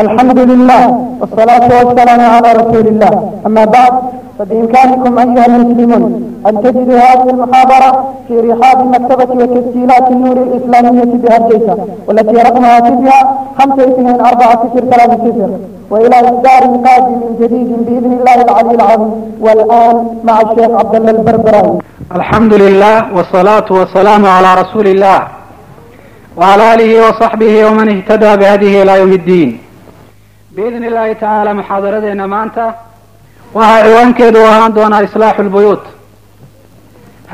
الحمد لله والصلاة والسلام على رسول الله أما بعد فبإمكانكم أيها المسلمون أن تجدوا هذه المحاضرة في رحاب مكتبة وتسجيلات النور الإسلامية بهرجيسة والتي رقمها تبها 5240 وإلى إصدار قادم جديد بإذن الله العلي العظيم والآن مع الشيخ عبد الله البربراوي الحمد لله والصلاة والسلام على رسول الله وعلى آله وصحبه ومن اهتدى بهديه إلى يوم الدين biidni illaahi tacaala muxaadaradeena maanta waxaa ciwaankeedu ahaan doonaa islaaxu lbuyuut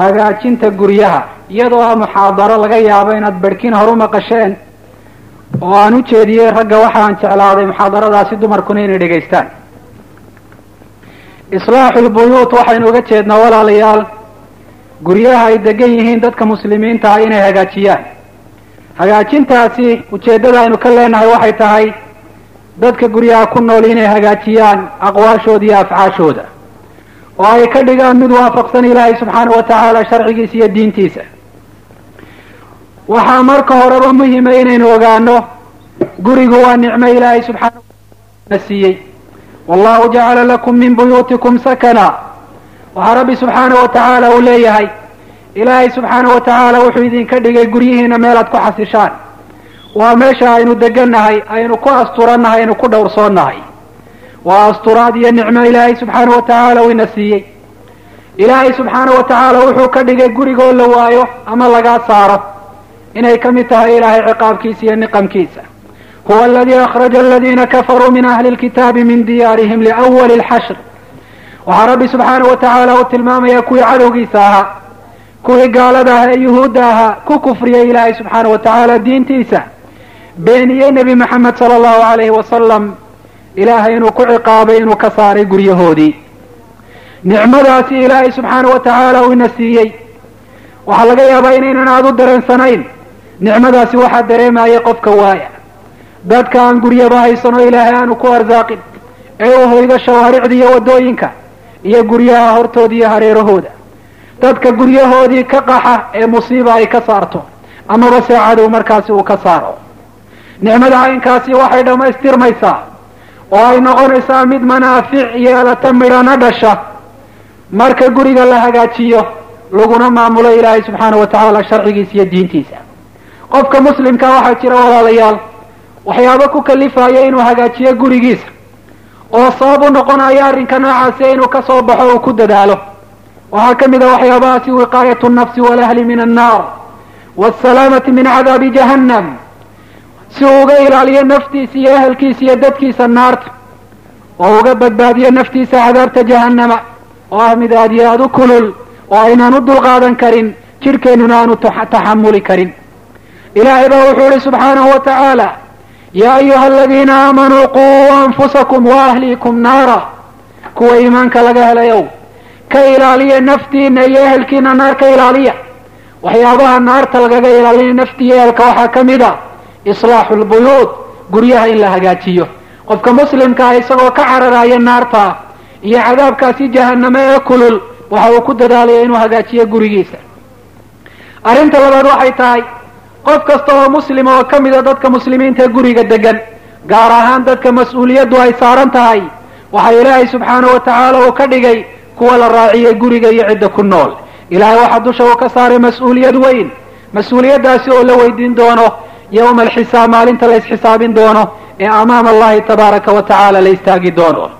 hagaajinta guryaha iyadoo ah muxaadaro laga yaabo inaad berhkin horu maqasheen oo aan u jeediyey ragga waxaan jeclaaday muxaadaradaasi dumarkuna inay dhegaystaan. Islaaxu lbuyuut waxaynu uga jeednaa walaalayaal guryaha ay degan yihiin dadka muslimiinta ah inay hagaajiyaan. Hagaajintaasi ujeeddada aynu ka leenahay waxay tahay dadka guryaha ku nool inay hagaajiyaan aqwaashooda iyo afcaashooda. Oo ay ka dhigaan mid waafaqsan ilaahay subxaana wa tacaala sharcigiisa iyo diintiisa. Waxaa marka horeba muhima inaynu ogaano gurigu waa nicmo ilaahay subxaana na siiyey. Wallahu jacala lakum min buyuutikum sakana. Waxaa rabbi subxaana wa tacaala uu leeyahay ilaahay subxaana wa tacaala wuxuu idinka dhigay guryihiina meelaad ku xasishaan waa meesha aynu degannahay aynu ku asturannahay aynu ku dhowrsoonnahay. Waa asturaad iyo nicmo ilaahay subxaana wa tacaala uu ina siiyey. Ilaahay subxaana wa tacaala wuxuu ka dhigay gurigoo la waayo ama lagaa saaro. Inay ka mid tahay ilaahay ciqaabkiisa iyo niqamkiisa. Huwa aladii akhraja aladiina kafaruu min ahli lkitaabi min diyaarihim liawali lxashr. Waxaa rabbi subxaana wa tacaala uu tilmaamayaa kuwii cadowgiisa ahaa kuwii gaalada ah ee yuhuudda ahaa ku kufriyay ilaahay subxaana wa tacaala diintiisa beeniyey nebi maxamed sala allahu alayhi wasalam ilaahay inuu ku ciqaabay inuu ka saaray guryahoodii. Nicmadaasi ilaahay subxaana wa tacaala uu ina siiyey. Waxaa laga yaabaa inaynan aada u dareensanayn nicmadaasi waxaa dareemayay qofka waaya dadka aan guryaba haysanoo ilaahay aanu ku arsaaqin ee u hoydo shawaaricda iyo waddooyinka iyo guryaha hortooda iyo hareerahooda. Dadka guryahoodii ka qaxa ee musiiba ay ka saarto amaba see cadow markaasi uu ka saaro nicmada caynkaasi waxay dhammaystirmaysaa oo ay noqonaysaa mid manaafic yeelata midhana dhasha. Marka guriga la hagaajiyo laguna maamulo ilaahay subxaana wa tacaala sharcigiisa iyo diintiisa. Qofka muslimka waxaa jira walaalayaal waxyaabo ku kalifaya inuu hagaajiyo gurigiisa oo sabab u noqonayo arrinka noocaasi inuu ka soo baxo uu ku dadaalo. Waxaa ka mid a waxyaabahaasi wiqaayatu nafsi walahli min annaar waasalaamati min cadaabi jahannam si uu uga ilaaliyo naftiisa iyo ehelkiisa iyo dadkiisa naarta. Oo uga badbaadiyo naftiisa cadaabta jahannama. Oo ah mid aad iyo aada u kulul. Oo aynaan u dulqaadan karin. Jidhkeennuna aanu taxamuli karin. Ilaahay baa wuxuu ihi subxaanahu wa tacaala yaa ayuha aladiina aamanuu quu anfusakum wa ahliikum naara. Kuwa iimaanka laga helayow ka ilaaliya naftiina iyo ehelkiina naar ka ilaaliya. Waxyaabaha naarta lagaga ilaaliya naftiiyo ehelka waxaa ka mid a islaaxu lbuyuut guryaha in la hagaajiyo. Qofka muslimkaa isagoo ka cararaya naarta iyo cadaabkaasi jahaname ee kulul waxa uu ku dadaalaya inuu hagaajiyo gurigiisa. Arrinta labaad waxay tahay qof kasta oo muslima oo ka mida dadka muslimiinta ee guriga degan gaar ahaan dadka mas'uuliyaddu ay saaran tahay waxaa ilaahay subxaanahu wa tacaala uu ka dhigay kuwa la raaciyay guriga iyo cidda ku nool. Ilaahay waxaa dusha uu ka saaray mas'uuliyad weyn mas'uuliyaddaasi oo la weydiin doono yowma alxisaab maalinta la isxisaabin doono ee amaama allahi tabaaraka wa tacaala la istaagi doono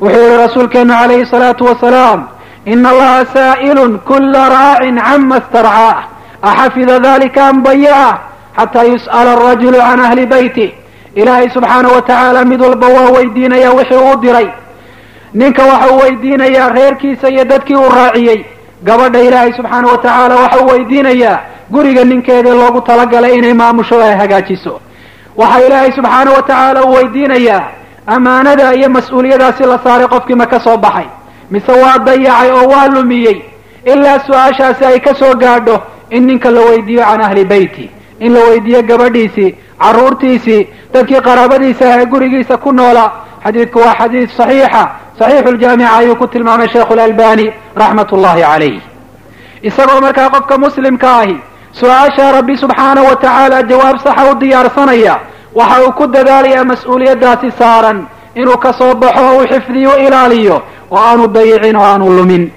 wuxuu yihi rasuulkeenu calayhi salaatu wasalaam ina allaha saa'ilun kula raacin cama starcaah axafida dalika am bayacah xataa yus'ala arajulu can ahli beyti ilaahay subxaana wa tacaala mid walba waa weydiinaya wixii uu diray ninka waxa uu weydiinayaa reerkiisa iyo dadkii uu raaciyey gabadha ilaahay subxaana wa tacaala waxa uu weydiinayaa guriga ninkeedii loogu talagalay inay maamusho ay hagaajiso. Waxaa ilaahay subxaana wa tacaala uu weydiinayaa ammaanada iyo mas'uuliyadaasi la saaray qofkii ma ka soo baxay. Mise waa dayacay oo waa lumiyey. Ilaa su'aashaasi ay ka soo gaadho in ninka la weydiiyo can ahli beyti in la weydiiyo gabadhiisii carruurtiisii dadkii qaraabadiisa ee gurigiisa ku noolaa xadiidku waa xadiid saxiixa. Saxiixu ljaamica ayuu ku tilmaamay sheikhu lalbani raxmat ullahi calayh isagoo markaa qofka muslimka ahi su'aasha rabbi subxaana wa tacaala jawaab saxa u diyaarsanaya waxa uu ku dadaalayaa mas'uuliyaddaasi saaran inuu ka soo baxo oo uu xifdiyo ilaaliyo oo aanu dayicin oo aanu lumin.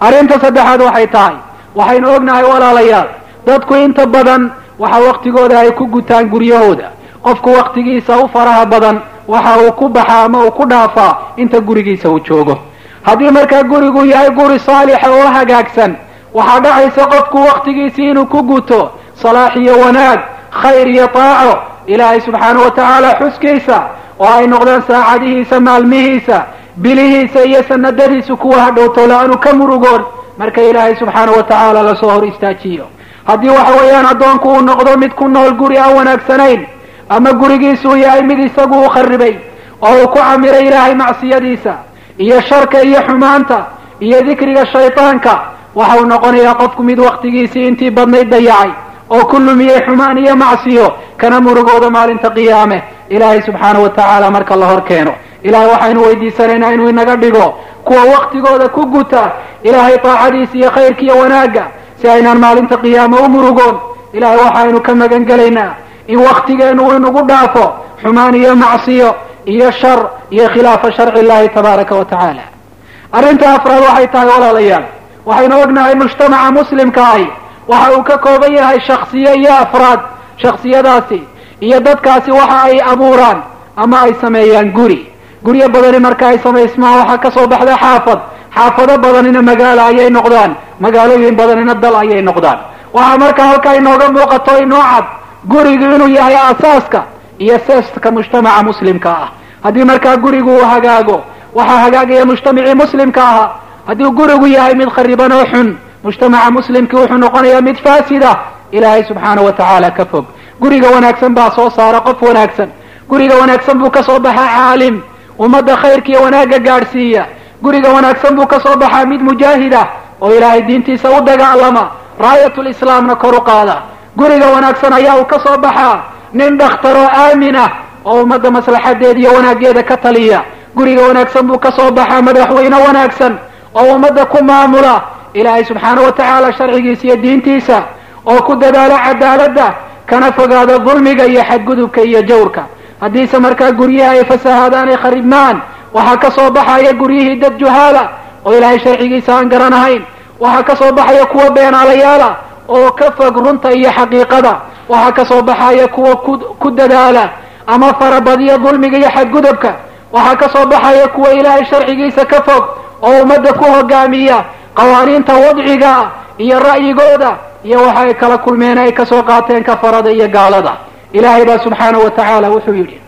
Arrinta saddexaad waxay tahay. Waxaynu ognahay walaalayaal dadku inta badan waxa waktigooda ay ku gutaan guryahooda. Qofku waktigiisa u faraha badan waxa uu ku baxaa ama uu ku dhaafaa inta gurigiisa uu joogo. Haddii markaa gurigu yahay guri saalixa oo hagaagsan waxaa dhacaysa qofku waktigiisii inuu ku guto salaax iyo wanaag khayr iyo taaco. Ilaahay subxaana wa tacaala xuskiisa oo ay noqdaan saacadihiisa maalmihiisa bilihiisa iyo sanadadiisu kuwa hadhowtoola aanu ka murugoon. Marka ilaahay subxaana wa tacaala la soo hor istaajiyo. Haddii waxa weeyaan addoonku uu noqdo mid ku nool guri aan wanaagsanayn ama gurigiisuu yahay mid isagu u kharibay oo uu ku camiray ilaahay macsiyadiisa iyo sharka iyo xumaanta iyo dikriga shaydaanka waxa uu noqonayaa qofku mid waktigiisii intii badnayd dayacay oo ku lumiyey xumaan iyo macsiyo kana murugooda maalinta qiyaame. Ilaahay subxaana wa tacaala marka la hor keeno. Ilahay waxaynu weydiisanaynaa inuu inaga dhigo kuwa waktigooda ku guta ilaahay taacadiisa iyo khayrka iyo wanaagga si aynaan maalinta qiyaame u murugoon. Ilahay waxaynu ka magan gelaynaa in waktigeenu uu inagu dhaafo xumaan iyo macsiyo iyo shar iyo khilaafa sharci illahi tabaaraka wa tacaala. Arrinta afraad waxay tahay walaalayaal waxaynu ognahay mujtamaca muslimka ahi waxa uu ka kooban yahay shaksiye iyo afraad shaksiyadaasi iyo dadkaasi waxa ay abuuraan ama ay sameeyaan guri. Guryo badani marka ay samaysmaan waxaa ka soo baxda xaafad. Xaafado badanina magaalo ayay noqdaan magaalooyin badanina dal ayay noqdaan. Waxaa marka halkaa inooga muuqato inoo cad gurigu inuu yahay aasaaska iyo seeska mujtamaca muslimka ah. Haddii markaa gurigu uu hagaago waxaa hagaagaya mujtamacii muslimka ahaa haddii gurigu yahay mid khariban oo xun mujtamaca muslimkii wuxuu noqonayaa mid faasida ilaahay subxaana wa tacaala ka fog. Guriga wanaagsan baa soo saara qof wanaagsan. Guriga wanaagsan buu ka soo baxaa caalim. Ummadda khayrkiiyo wanaagga gaadhsiiya. Guriga wanaagsan buu ka soo baxaa mid mujaahida oo ilaahay diintiisa u dagaalama raayatul islaamna kor u qaada. Guriga wanaagsan ayaa uu ka soo baxaa nin dhakhtaroo aamin ah oo ummadda maslaxadeeda iyo wanaaggeeda ka taliya. Guriga wanaagsan buu ka soo baxaa madaxweyne wanaagsan oo ummadda ku maamula ilaahay subxaana wa tacaala sharcigiisa iyo diintiisa oo ku dadaala cadaaladda kana fogaada dulmiga iyo xadgudubka iyo jawrka. Haddiise markaa guryaha ay fasahaadaan ay kharibmaan waxaa ka soo baxaya guryihii dad juhaala oo ilaahay sharcigiisa aan garanahayn. Waxaa ka soo baxaya kuwa beenaalayaala oo ka fog runta iyo xaqiiqada. Waxaa ka soo baxaya kuwa ku dadaala ama farabadiya dulmiga iyo xadgudubka. Waxaa ka soo baxaya kuwa ilaahay sharcigiisa ka fog oo ummadda ku hogaamiya qawaaniinta wadcigaa iyo ra'yigooda iyo waxa ay kala kulmeen ay ka soo qaateen kafarada iyo gaalada. Ilaahay baa subxaanahu wa tacaala wuxuu yidhi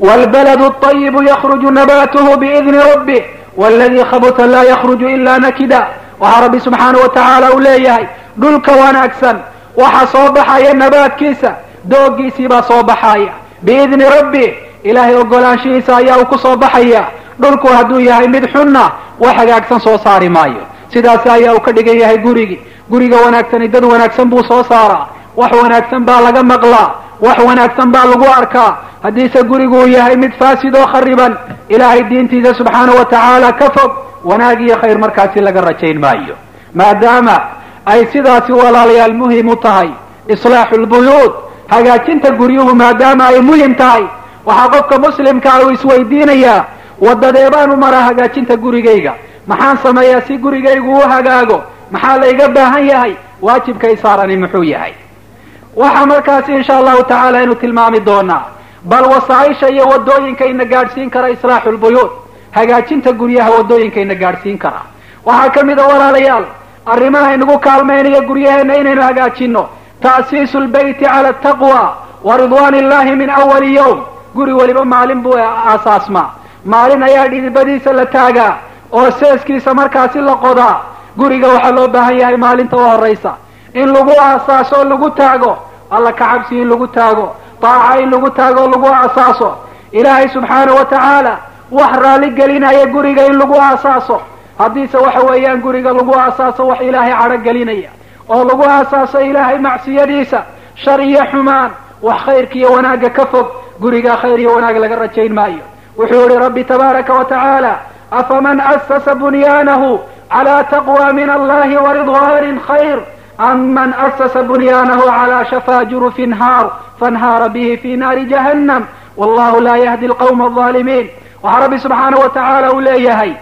wlbaladu ayibu yakruju nabaatuhu biidni rabbih wladii khabuta laa yakruju ila nakida. Waxaa rabbi subxaanah wa tacaala uu leeyahay dhulka wanaagsan waxaa soo baxaya nabaadkiisa doogiisii baa soo baxaaya biidni rabbi ilaahay ogolaanshihiisa ayaa uu ku soo baxaya dhulku hadduu yahay mid xunna wax hagaagsan soo saari maayo. Sidaas ayaa uu ka dhigan yahay gurigi. Guriga wanaagsani dad wanaagsan buu soo saaraa. Wax wanaagsan baa laga maqlaa. Wax wanaagsan baa lagu arkaa. Haddiise gurigu uu yahay mid faasid oo khariban ilaahay diintiisa subxaana wa tacaala ka fog wanaag iyo khayr markaasi laga rajayn maayo. Maadaama ay sidaasi walaalayaal muhiim u tahay islaaxu lbuyuud hagaajinta guryuhu maadaama ay muhiim tahay waxaa qofka muslimkaa uu isweydiinayaa wadadee baanu maraa hagaajinta gurigayga. Maxaan sameeyaa si gurigaygu u hagaago? Maxaa layga baahan yahay? Waajibkay saarani muxuu yahay. Waxaa markaasi insha allahu tacaala aynu tilmaami doonaa. Bal wasaaisha iyo wadooyinkayna gaadhsiin kara islaaxu lbuyuud hagaajinta guryaha wadooyinkayna gaadhsiin kara waxaa ka mid a walaalayaal arrimaha inagu kaalmaynaya guryaheenna inaynu hagaajino ta'siisu lbeyti cala ataqwa wa ridwaan illahi min awali yowm. Guri weliba maalin buu aasaasmaa maalin ayaa dhidibadiisa la taagaa oo seeskiisa markaasi la qodaa guriga waxaa loo baahan yahay maalinta u horaysa in lagu aasaaso lagu taago alla ka cabsi in lagu taago. Daaca in lagu taago lagu aasaaso. Ilaahay subxaana wa tacaala wax raali gelinaya guriga in lagu aasaaso. Haddiise waxa weeyaan guriga lagu aasaaso wax ilaahay cadho gelinaya. Oo lagu aasaaso ilaahay macsiyadiisa shar iyo xumaan wax khayrka iyo wanaagga ka fog guriga khayr iyo wanaag laga rajayn maayo wuxuu yihi rabbi tabaaraka wa tacaala afaman asasa bunyaanahu cala taqwa min allahi waridwanin khayr am man asasa bunyaanahu cala shafaa jurufin haar faanhaara bihi fi naari jahannam wallahu laa yahdi alqawma alظaalimiin waxaa rabbi subxaanahu wa tacaala uu leeyahay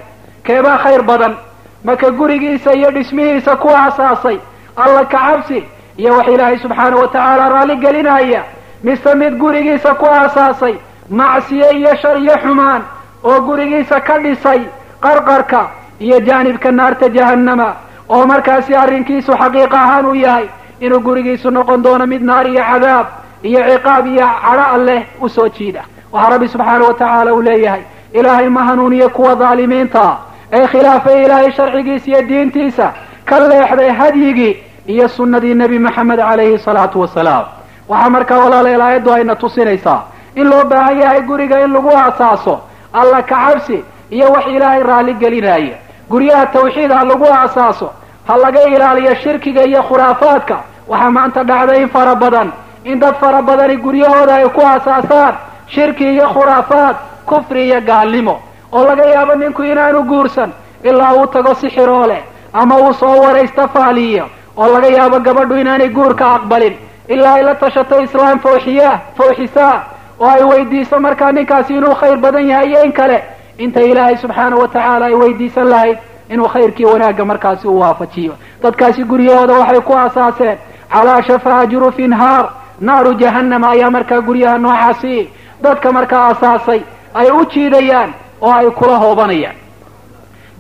keebaa khayr badan maka gurigiisa iyo dhismihiisa ku aasaasay alla ka cabsi iyo wax ilaahay subxaanahu wa tacaala raalli gelinaya mise mid gurigiisa ku aasaasay macsiye iyo shar iyo xumaan oo gurigiisa ka dhisay qarqarka iyo jaanibka naarta jahannama oo markaasi arrinkiisu xaqiiq ahaan uu yahay inuu gurigiisu noqon doono mid naar iyo cadaab iyo ciqaab iyo cadho alleh u soo jiida. Waxaa rabbi subxaanahu wa tacaala uu leeyahay ilaahay ma hanuuniye kuwa dhaalimiinta ee khilaafay ilaahay sharcigiisa iyo diintiisa ka leexday hadyigii iyo sunnadii nebi maxamed calayhi salaatu wasalaam. Waxaa markaa walaalayaal aayaddu ayna tusinaysaa in loo baahan yahay guriga in lagu aasaaso alla ka cabsi iyo wax ilaahay raalli gelinaya guryaha tawxiid ha lagu aasaaso ha laga ilaaliyo shirkiga iyo khuraafaadka waxaa maanta dhacday in fara badan. In dad fara badani guryahooda ay ku aasaasaan shirki iyo khuraafaad kufri iyo gaalnimo. Oo laga yaabo ninku inaanu guursan ilaa uu tago si xiroo leh ama uu soo waraysta faaliyo. Oo laga yaabo gabadhu inaanay guurka aqbalin. Ilaa ay la tashato islaam fawxiya fawxisaa oo ay weydiiso markaa ninkaasi inuu khayr badan yahay iyo in kale. Inta ilaahay subxaanahu wa tacaala ay weydiisan lahayd inuu khayrkii wanaagga markaasi u waafajiyo. Dadkaasi guryahooda waxay ku aasaaseen calaa shafaa jurufin haar naaru jahannama ayaa markaa guryaha noocaasi dadka markaa asaasay ay u jiidayaan oo ay kula hoobanayaan.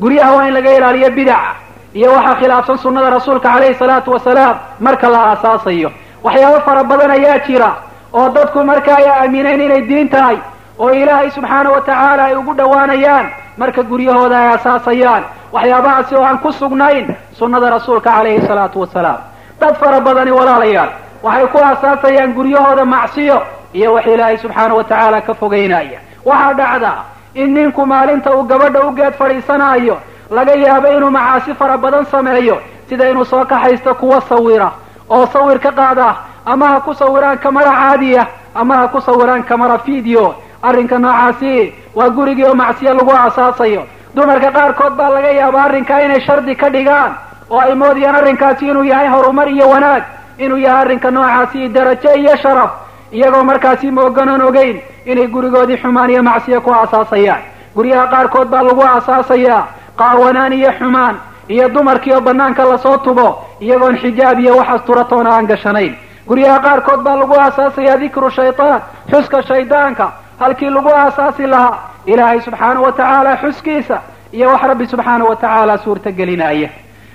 Guryaha waa in laga ilaaliyo bidaca iyo waxaa khilaafsan sunnada rasuulka calayhi salaatu wasalaam marka la aasaasayo waxyaabo fara badan ayaa jira oo dadku marka ay aamineen inay diin tahay oo ilaahay subxaana wa tacaala ay ugu dhowaanayaan marka guryahooda ay asaasayaan. Waxyaabahaasi oo aan ku sugnayn sunnada rasuulka calayhi salaatu wasalaam dad fara badani walaalayaal waxay ku aasaasayaan guryahooda macsiyo iyo wax ilaahay subxaana wa tacaala ka fogeynaya. Waxaa dhacda in ninku maalinta uu gabadha u geed fadhiisanaayo laga yaabo inuu macaasi fara badan sameeyo sida inuu soo kaxaysto kuwa sawira oo sawir ka qaada ama ha ku sawiraan kamara caadiya ama ha ku sawiraan kamara video arrinka noocaasi waa gurigii oo macsiyo lagu aasaasayo. Dumarka qaarkood baa laga yaaba arrinkaa inay shardi ka dhigaan oo ay moodayaan arrinkaasi inuu yahay horumar iyo wanaag inuu yahay arrinka noocaasi darajo iyo sharaf. Iyagoo markaasi mooganan ogeyn inay gurigoodii xumaan iyo macsiyo ku aasaasayaan guryaha qaarkood baa lagu aasaasayaa qaawanaan iyo xumaan iyo dumarkii oo banaanka la soo tubo iyagoon xijaab iyo waxaas turatoona aan gashanayn guryaha qaarkood baa lagu aasaasayaa dikru shaytaan xuska shaydaanka. Halkii lagu aasaasi lahaa ilaahay subxaana wa tacaala xuskiisa iyo wax rabbi subxaana wa tacaala suurta gelinaya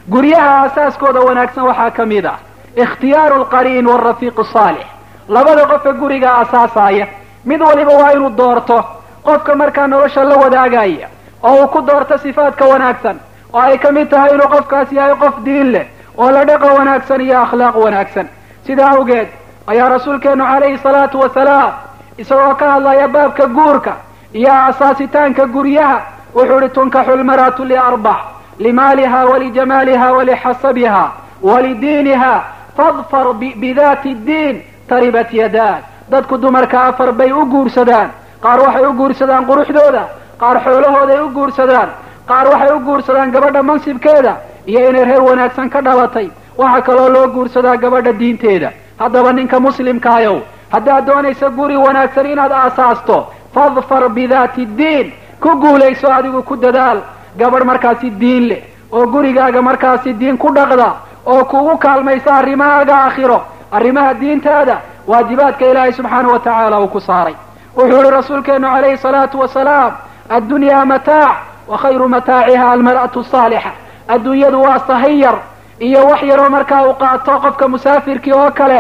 guryaha aasaaskooda wanaagsan waxaa ka mid ah ikhtiyaaru lqariin waalrafiiq asaalix labada qofe guriga asaasaaya mid waliba waa inuu doorto qofka markaa nolosha la wadaagaya oo uu ku doorto sifaadka wanaagsan oo ay ka mid tahay inuu qofkaas yahay qof diin leh oo la dhaqan wanaagsan iyo akhlaaq wanaagsan sidaa awgeed ayaa rasuulkeenu calayhi salaatu wasalaam isagoo ka hadlaya baabka guurka iyo asaasitaanka guryaha wuxuu ihi tunkaxu lmar'atu liarbac limaaliha walijamaaliha walixasabiha walidiiniha fadfar bidaati ddiin taribat yadaak dadku dumarka afar bay u guursadaan. Qaar waxay u guursadaan quruxdooda qaar xoolahooday u guursadaan qaar waxay u guursadaan gabadha mansibkeeda iyo inay reer wanaagsan ka dhalatay waxaa kaloo loo guursadaa gabadha diinteeda. Haddaba ninka muslimkaayow haddaad doonaysa guri wanaagsan inaad aasaasto fadfar bidaati ddiin ku guulayso adigu ku dadaal. Gabadh markaasi diin leh oo gurigaaga markaasi diin ku dhaqda oo kugu kaalmaysa arrimahaaga aakhiro. Arrimaha diintaada waajibaadka ilaahay subxaanahu wa tacaala uu ku saaray. Wuxuu yihi rasuulkeenu calayhi salaatu wasalaam addunyaa mataac wa khayru mataaciha almar'atu asaalixa adduunyadu waa sahiyar iyo wax yaroo markaa uu qaato qofka musaafirkii oo kale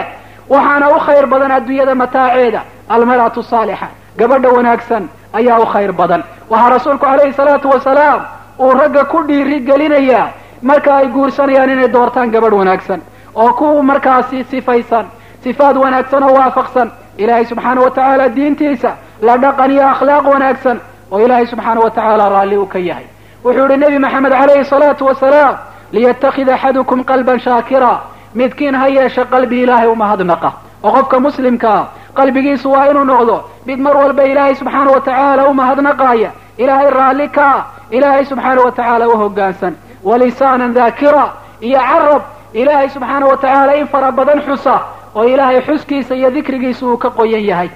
waxaana u khayr badan adduunyada mataaceeda. Almar'atu saalixa gabadha wanaagsan ayaa u khayr badan. Waxaa rasuulku calayhi salaatu wasalaam uu ragga ku dhiiri gelinayaa marka ay guursanayaan inay doortaan gabadh wanaagsan oo ku markaasi sifaysan sifaad wanaagsan oo waafaqsan. Ilaahay subxaana wa tacaala diintiisa la dhaqan iyo akhlaaq wanaagsan oo ilaahay subxaana wa tacaala raalli uu ka yahay. Wuxuu yihi nebi maxamed calayhi salaatu wasalaam liyatakid axadukum qalban shaakira midkiin ha yeesha qalbi ilaahay umahadnaqa oo qofka muslimkaa qalbigiisu waa inuu noqdo mid mar walba ilaahay subxaana wa tacaala umahadnaqaaya ilaahay raalli kaa ilaahay subxaana wa tacaala u hoggaansan walisaanan daakira iyo carab ilaahay subxaana wa tacaala in fara badan xusa oo ilaahay xuskiisa iyo dikrigiisa uu ka qoyan yahay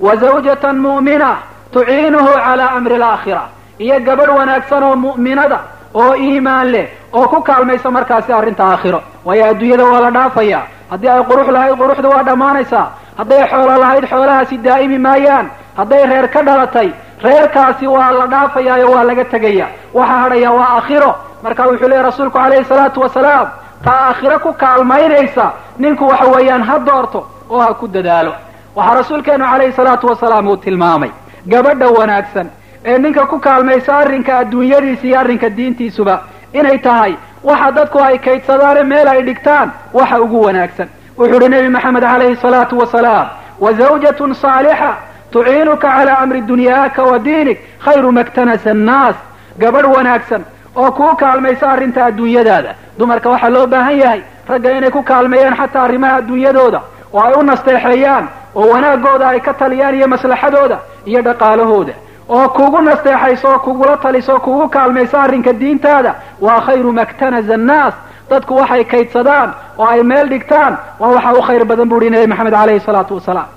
wa zawjatan mu'mina tuciinuhu calaa amri alaakhira iyo gabadh wanaagsan oo mu'minada oo iimaan leh oo ku kaalmaysa markaasi arrinta aakhiro. Waayo adduunyada waa la dhaafayaa haddii ay qurux lahayd quruxda waa dhammaanaysaa. Hadday xoolo lahayd xoolahaasi daa'imi maayaan. Hadday reer ka dhalatay reerkaasi waa la dhaafayaayo waa laga tegaya waxa hadhaya waa aakhiro. Marka wuxuu leeyahy rasuulku calayhi salaatu wasalaam taa aakhiro ku kaalmaynaysa. Ninku waxa weeyaan ha doorto oo ha ku dadaalo. Waxaa rasuulkeenu calayhi salaatu wasalaam uu tilmaamay gabadha wanaagsan ee ninka ku kaalmaysa arrinka adduunyadiisa iyo arrinka diintiisuba inay tahay waxa dadku ay kaydsadaane meel ay dhigtaan waxa ugu wanaagsan. Wuxuu uhi nebi maxamed calayhi salaatu wasalaam wa zawjatun saalixa tuciinuka calaa amri dunyaaka wa diinik khayru maktanasa annaas gabadh wanaagsan oo kuu kaalmaysa arrinta adduunyadaada. Dumarka waxaa loo baahan yahay ragga inay ku kaalmeeyaan xataa arrimaha adduunyadooda oo ay u nasteexeeyaan oo wanaagooda ay ka taliyaan iyo maslaxadooda iyo dhaqaalahooda oo kugu nasteexayso oo kugula taliso oo kugu kaalmayso arrinka diintaada waa khayru maktanasa annaas. Dadku waxay kaydsadaan oo ay meel dhigtaan waa waxa u khayr badan bu uhi nebi maxamed calayhi salaatu wasalaam.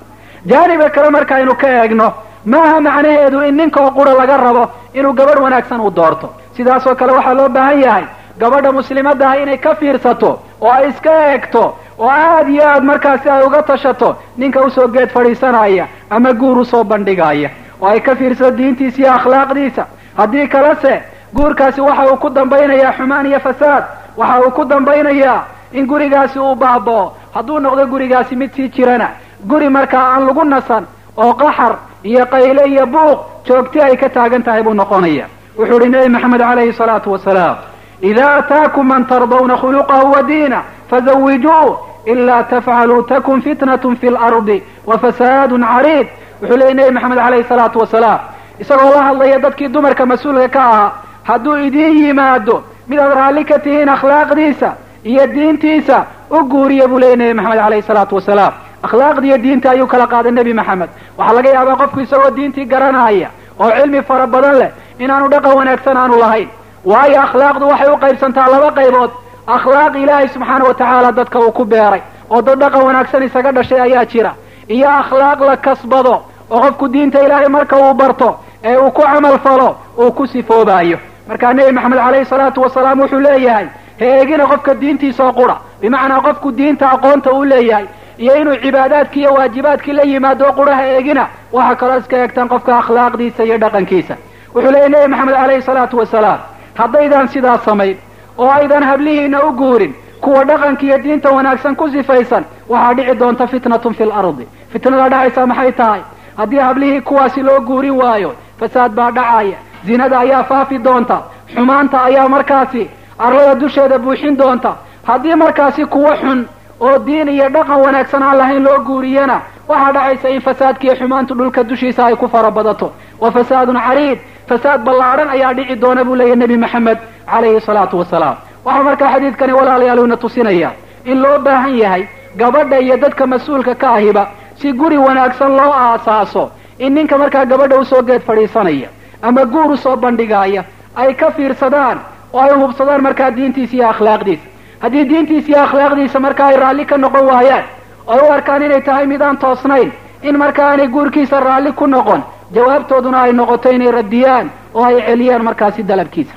Jaaniba kale markaynu ka eegno maaha macnaheedu in ninka oo qura laga rabo inuu gabadh wanaagsan u doorto. Sidaasoo kale waxaa loo baahan yahay gabadha muslimadaha inay ka fiirsato oo ay iska eegto oo aad iyo aad markaasi ay uga tashato ninka u soo geed fadhiisanaya ama guur u soo bandhigaya oo ay ka fiirsato diintiisa iyo akhlaaqdiisa. Haddii kalese guurkaasi waxa uu ku dambaynayaa xumaan iyo fasaad. Waxa uu ku dambaynayaa in gurigaasi uu baaba'o hadduu noqdo gurigaasi mid sii jirana. Guri markaa aan lagu nasan oo qaxar iyo qayle iyo buuq joogti ay ka taagan tahay buu noqonaya. Wuxuu uhi nebi maxamed calayhi salaatu wasalaam idaa ataakum man tardawna khuluqahu wa diina fazawijuu ilaa tafcaluu takun fitnatun fi lardi wa fasaadun cariid wuxuu leeyay nebi maxamed calayhi salaatu wasalaam isagoo la hadlaya dadkii dumarka mas'uulka ka ahaa hadduu idiin yimaado midaad raalli ka tihiin akhlaaqdiisa iyo diintiisa u guuriya buu leeyay nebi maxamed calayhi salaatu wasalaam akhlaaqdiiyo diinta ayuu kala qaaday nebi maxamed. Waxaa laga yaabaa qofku isagoo diintii garanaya oo cilmi fara badan leh inaanu dhaqan wanaagsan aanu lahayn. Waayo akhlaaqdu waxay u qaybsantaa laba qaybood. Akhlaaq ilaahay subxaana wa tacaala dadka uu ku beeray oo dad dhaqan wanaagsan isaga dhashay ayaa jira. Iyo akhlaaq la kasbado oo qofku diinta ilaahay marka uu barto ee uu ku camal falo uu ku sifoobaayo. Markaa nebi maxamed calayhi salaatu wasalaam wuxuu leeyahay ha eegina qofka diintiisa oo qura. Bimacnaa qofku diinta aqoonta uu leeyahay iyo inuu cibaadaadkii iyo waajibaadkii la yimaado qura ha eegina waxaa kaloo iska eegtaan qofka akhlaaqdiisa iyo dhaqankiisa. Wuxuu leeyahy nebi maxamed calayhi salaatu wasalaam haddaydaan sidaas samayn oo aydan hablihiina u guurin kuwa dhaqanka iyo diinta wanaagsan ku sifaysan waxaa dhici doonta fitnatun fi lardi fitnada dhacaysa maxay tahay haddii hablihii kuwaasi loo guurin waayo. Fasaad baa dhacaya. Zinada ayaa faafi doonta. Xumaanta ayaa markaasi arlada dusheeda buuxin doonta. Haddii markaasi kuwa xun oo diin iyo dhaqan wanaagsan aan lahayn loo guuriyana waxaa dhacaysa in fasaadkiiyo xumaantu dhulka dushiisa ay ku fara badato wa fasaadun cariid. Fasaad ballaadhan ayaa dhici doona buu leeyahy nebi maxamed calayhi salaatu wasalaam waxaa markaa xadiidkani walaalayaaluna tusinaya in loo baahan yahay gabadha iyo dadka mas'uulka ka ahiba si guri wanaagsan loo aasaaso in ninka markaa gabadha u soo geed fadhiisanaya ama guur u soo bandhigaaya ay ka fiirsadaan oo ay hubsadaan markaa diintiisa iyo akhlaaqdiisa. Haddii diintiisa iyo akhlaaqdiisa markaa ay raalli ka noqon waayaan oy u arkaan inay tahay mid aan toosnayn in markaa aanay guurkiisa raalli ku noqon jawaabtooduna ay noqoto inay radiyaan oo ay celiyaan markaasi dalabkiisa.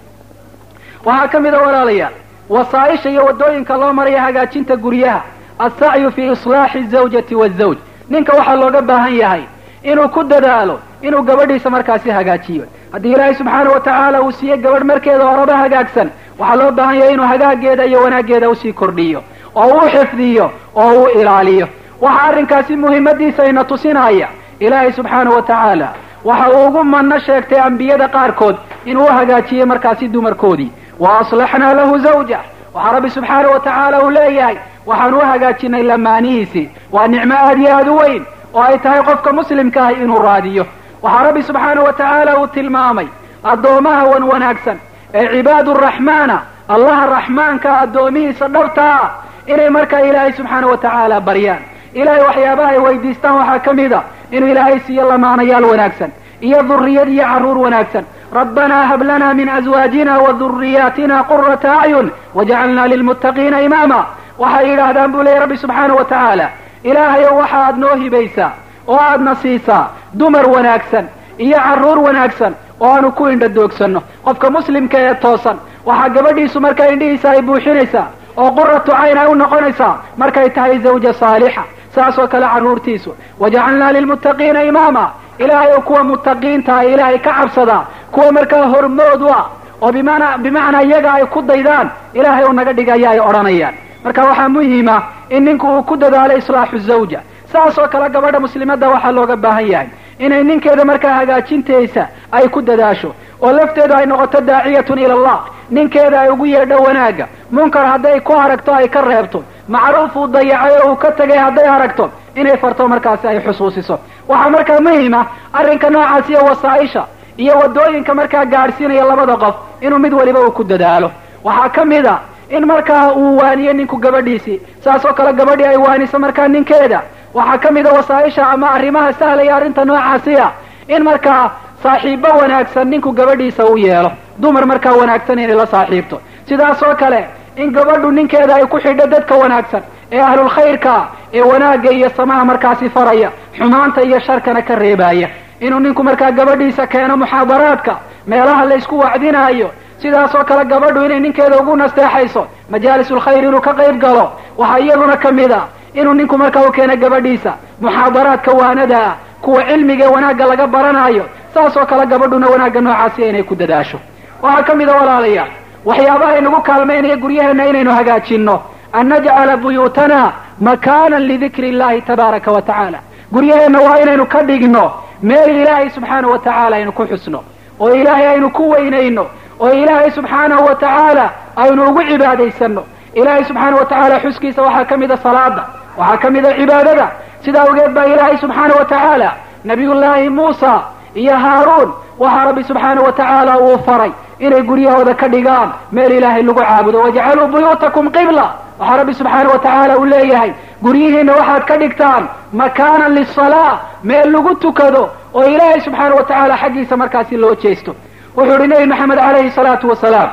Waxaa ka mid a walaalayaal wasaa-isha iyo waddooyinka loo maraya hagaajinta guryaha assacyu fii islaaxi azawjati waazawj ninka waxaa looga baahan yahay inuu ku dadaalo inuu gabadhiisa markaasi hagaajiyo. Haddii ilaahay subxaana wa tacaala uu siiye gabadh markeeda horeba hagaagsan waxaa loo baahan yahay inuu hagaageeda iyo wanaaggeeda u sii kordhiyo oo uu xifdiyo oo uu ilaaliyo. Waxa arrinkaasi muhimmadiisa ina tusinaya ilaahay subxaana wa tacaala waxa uu ugu manno sheegtay ambiyada qaarkood inuu hagaajiyey markaasi dumarkoodii. Wa aslaxnaa lahu zawja waxaa rabbi subxaana wa tacaala uu leeyahay waxaan u hagaajinay lamaanihiisii waa nicmo aad iyo aad u weyn oo ay tahay qofka muslimka ahi inuu raadiyo. Waxaa rabbi subxaana wa tacaala uu tilmaamay addoomaha wan wanaagsan ee cibaadu raxmaana allaha raxmaanka addoomihiisa dhabtaa inay markaa ilaahay subxaana wa tacaala baryaan. Ilahay waxyaabaha ay weydiistaan waxaa ka mid a inuu ilaahay siiyo lamaanayaal wanaagsan iyo dhuriyad iyo carruur wanaagsan. Rabbanaa hab lana min azwaajina wa dhuriyaatina qurata acyun wajacalna lilmuttaqiina imaama waxay yidhaahdaan buu leeyay rabbi subxaanahu wa tacaala ilaahayow waxa aad noo hibaysaa oo aadna siisaa dumar wanaagsan iyo carruur wanaagsan oo aanu ku indha doogsanno. Qofka muslimka ee toosan waxaa gabadhiisu markaa indhihiisa ay buuxinaysaa oo quratu cayn ay u noqonaysaa markay tahay zawja saalixa saas oo kale carruurtiisu wajacalnaa lilmuttaqiina imaama ilaahay oo kuwa muttaqiinta ay ilaahay ka cabsadaa kuwa markaa hormood u ah oo bimana bimacnaa iyaga ay ku daydaan ilaahay oo naga dhigaya ay odhanayaan marka waxaa muhima in ninku uu ku dadaalo islaaxu zawja. Saas oo kale gabadha muslimadda waxaa looga baahan yahay inay ninkeeda markaa hagaajinteesa ay ku dadaasho oo lafteedu ay noqoto daaciyatun ila allah. Ninkeeda ay ugu yeedho wanaagga munkar hadday ku aragto ay ka reebto. Macruuf uu dayacay oo uu ka tegay hadday aragto inay farto markaasi ay xusuusiso. Waxaa markaa muhima arrinka noocaas iyo wasaa-isha iyo waddooyinka markaa gaadhsiinaya labada qof inuu mid waliba uu ku dadaalo. Waxaa ka mid a in markaa uu waaniyo ninku gabadhiisii saas oo kale gabadhii ay waaniso markaa ninkeeda. Waxaa ka mid a wasaa-isha ama arrimaha sahlaya arrinta noocaasiya in markaa saaxiibbo wanaagsan ninku gabadhiisa u yeelo. Dumar markaa wanaagsan inay la saaxiibto. Sidaas oo kale in gabadhu ninkeeda ay ku xidho dadka wanaagsan ee ahlulkhayrka ee wanaagga iyo samaha markaasi faraya xumaanta iyo sharkana ka reebaya inuu ninku markaa gabadhiisa keeno muxaadaraadka meelaha la ysku wacdinaayo sidaas oo kale gabadhu inay ninkeeda ugu nasteexayso majaalisulkhayr inuu ka qayb galo waxaa iyaduna ka mid a inuu ninku markaa u keeno gabadhiisa. Muxaadaraadka waanada ah kuwa cilmiga ee wanaagga laga baranayo saas oo kale gabadhuna wanaagga noocaasiya inay ku dadaasho. Waxaa ka mid a walaalayaal waxyaabaha inagu kaalmaynaya guryaheenna inaynu hagaajinno. An najcala buyuutana makaanan lidikri illahi tabaaraka wa tacaala. Guryaheenna waa inaynu ka dhigno meel ilaahay subxaanahu wa tacaala aynu ku xusno. Oo ilaahay aynu ku weynayno oo ilaahay subxaanahu wa tacaala aynu ugu cibaadaysanno ilaahay subxaanahu wa tacaala xuskiisa waxaa ka mid a salaada waxaa ka mid a cibaadada. Sida awgeed baa ilaahay subxaanahu wa tacaala nabiyullaahi muusa iyo haaruun waxaa rabbi subxaanahu wa tacaala uu faray inay guryahooda ka dhigaan meel ilaahay lagu caabudo. Wajcaluu buyuutakum qibla waxaa rabbi subxaanahu wa tacaala uu leeyahay guryihiina waxaad ka dhigtaan makaanan lisalaa meel lagu tukado oo ilaahay subxaanahu wa tacaala xaggiisa markaasi loo jeesto wuxuu yihi nebi maxamed calayhi salaatu wasalaam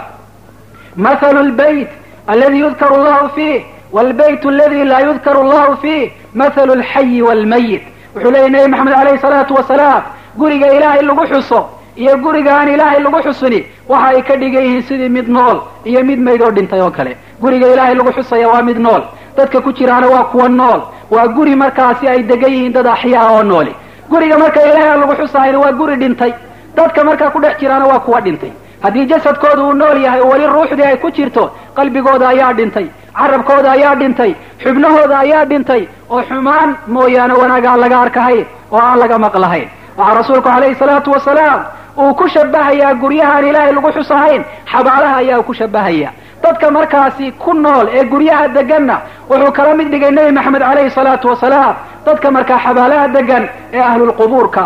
mathalu lbayt aladi yudkaru allahu fiih wlbayt aladi laa yudkaru allahu fiih mathalu lxayi waalmayit wuxuu leeyahy nebi maxamed calayhi salaatu wasalaam guriga ilaahay lagu xuso iyo guriga aan ilaahay lagu xusini waxa ay ka dhigan yihiin sidii mid nool iyo mid mayd oo dhintay oo kale. Guriga ilaahay lagu xusaya waa mid nool dadka ku jiraana waa kuwa nool waa guri markaasi ay degan yihiin dad axyaa oo nooli. Guriga marka ilaahay aan lagu xusahayna waa guri dhintay dadka markaa ku dhex jiraana waa kuwa dhintay. Haddii jasadkooda uu nool yahay oo weli ruuxdii ay ku jirto qalbigooda ayaa dhintay carabkooda ayaa dhintay xubnahooda ayaa dhintay oo xumaan mooyaane wanaag aan laga arkahayn oo aan laga maqlahayn waxaa rasuulku calayhi salaatu wasalaam uu ku shabahayaa guryahaan ilaahay lagu xusahayn xabaalaha ayaa uu ku shabahaya dadka markaasi ku nool ee guryaha deganna wuxuu kala mid dhigay nebi maxamed calayhi salaatu wasalaam dadka markaa xabaalaha degan ee ahlulqubuurka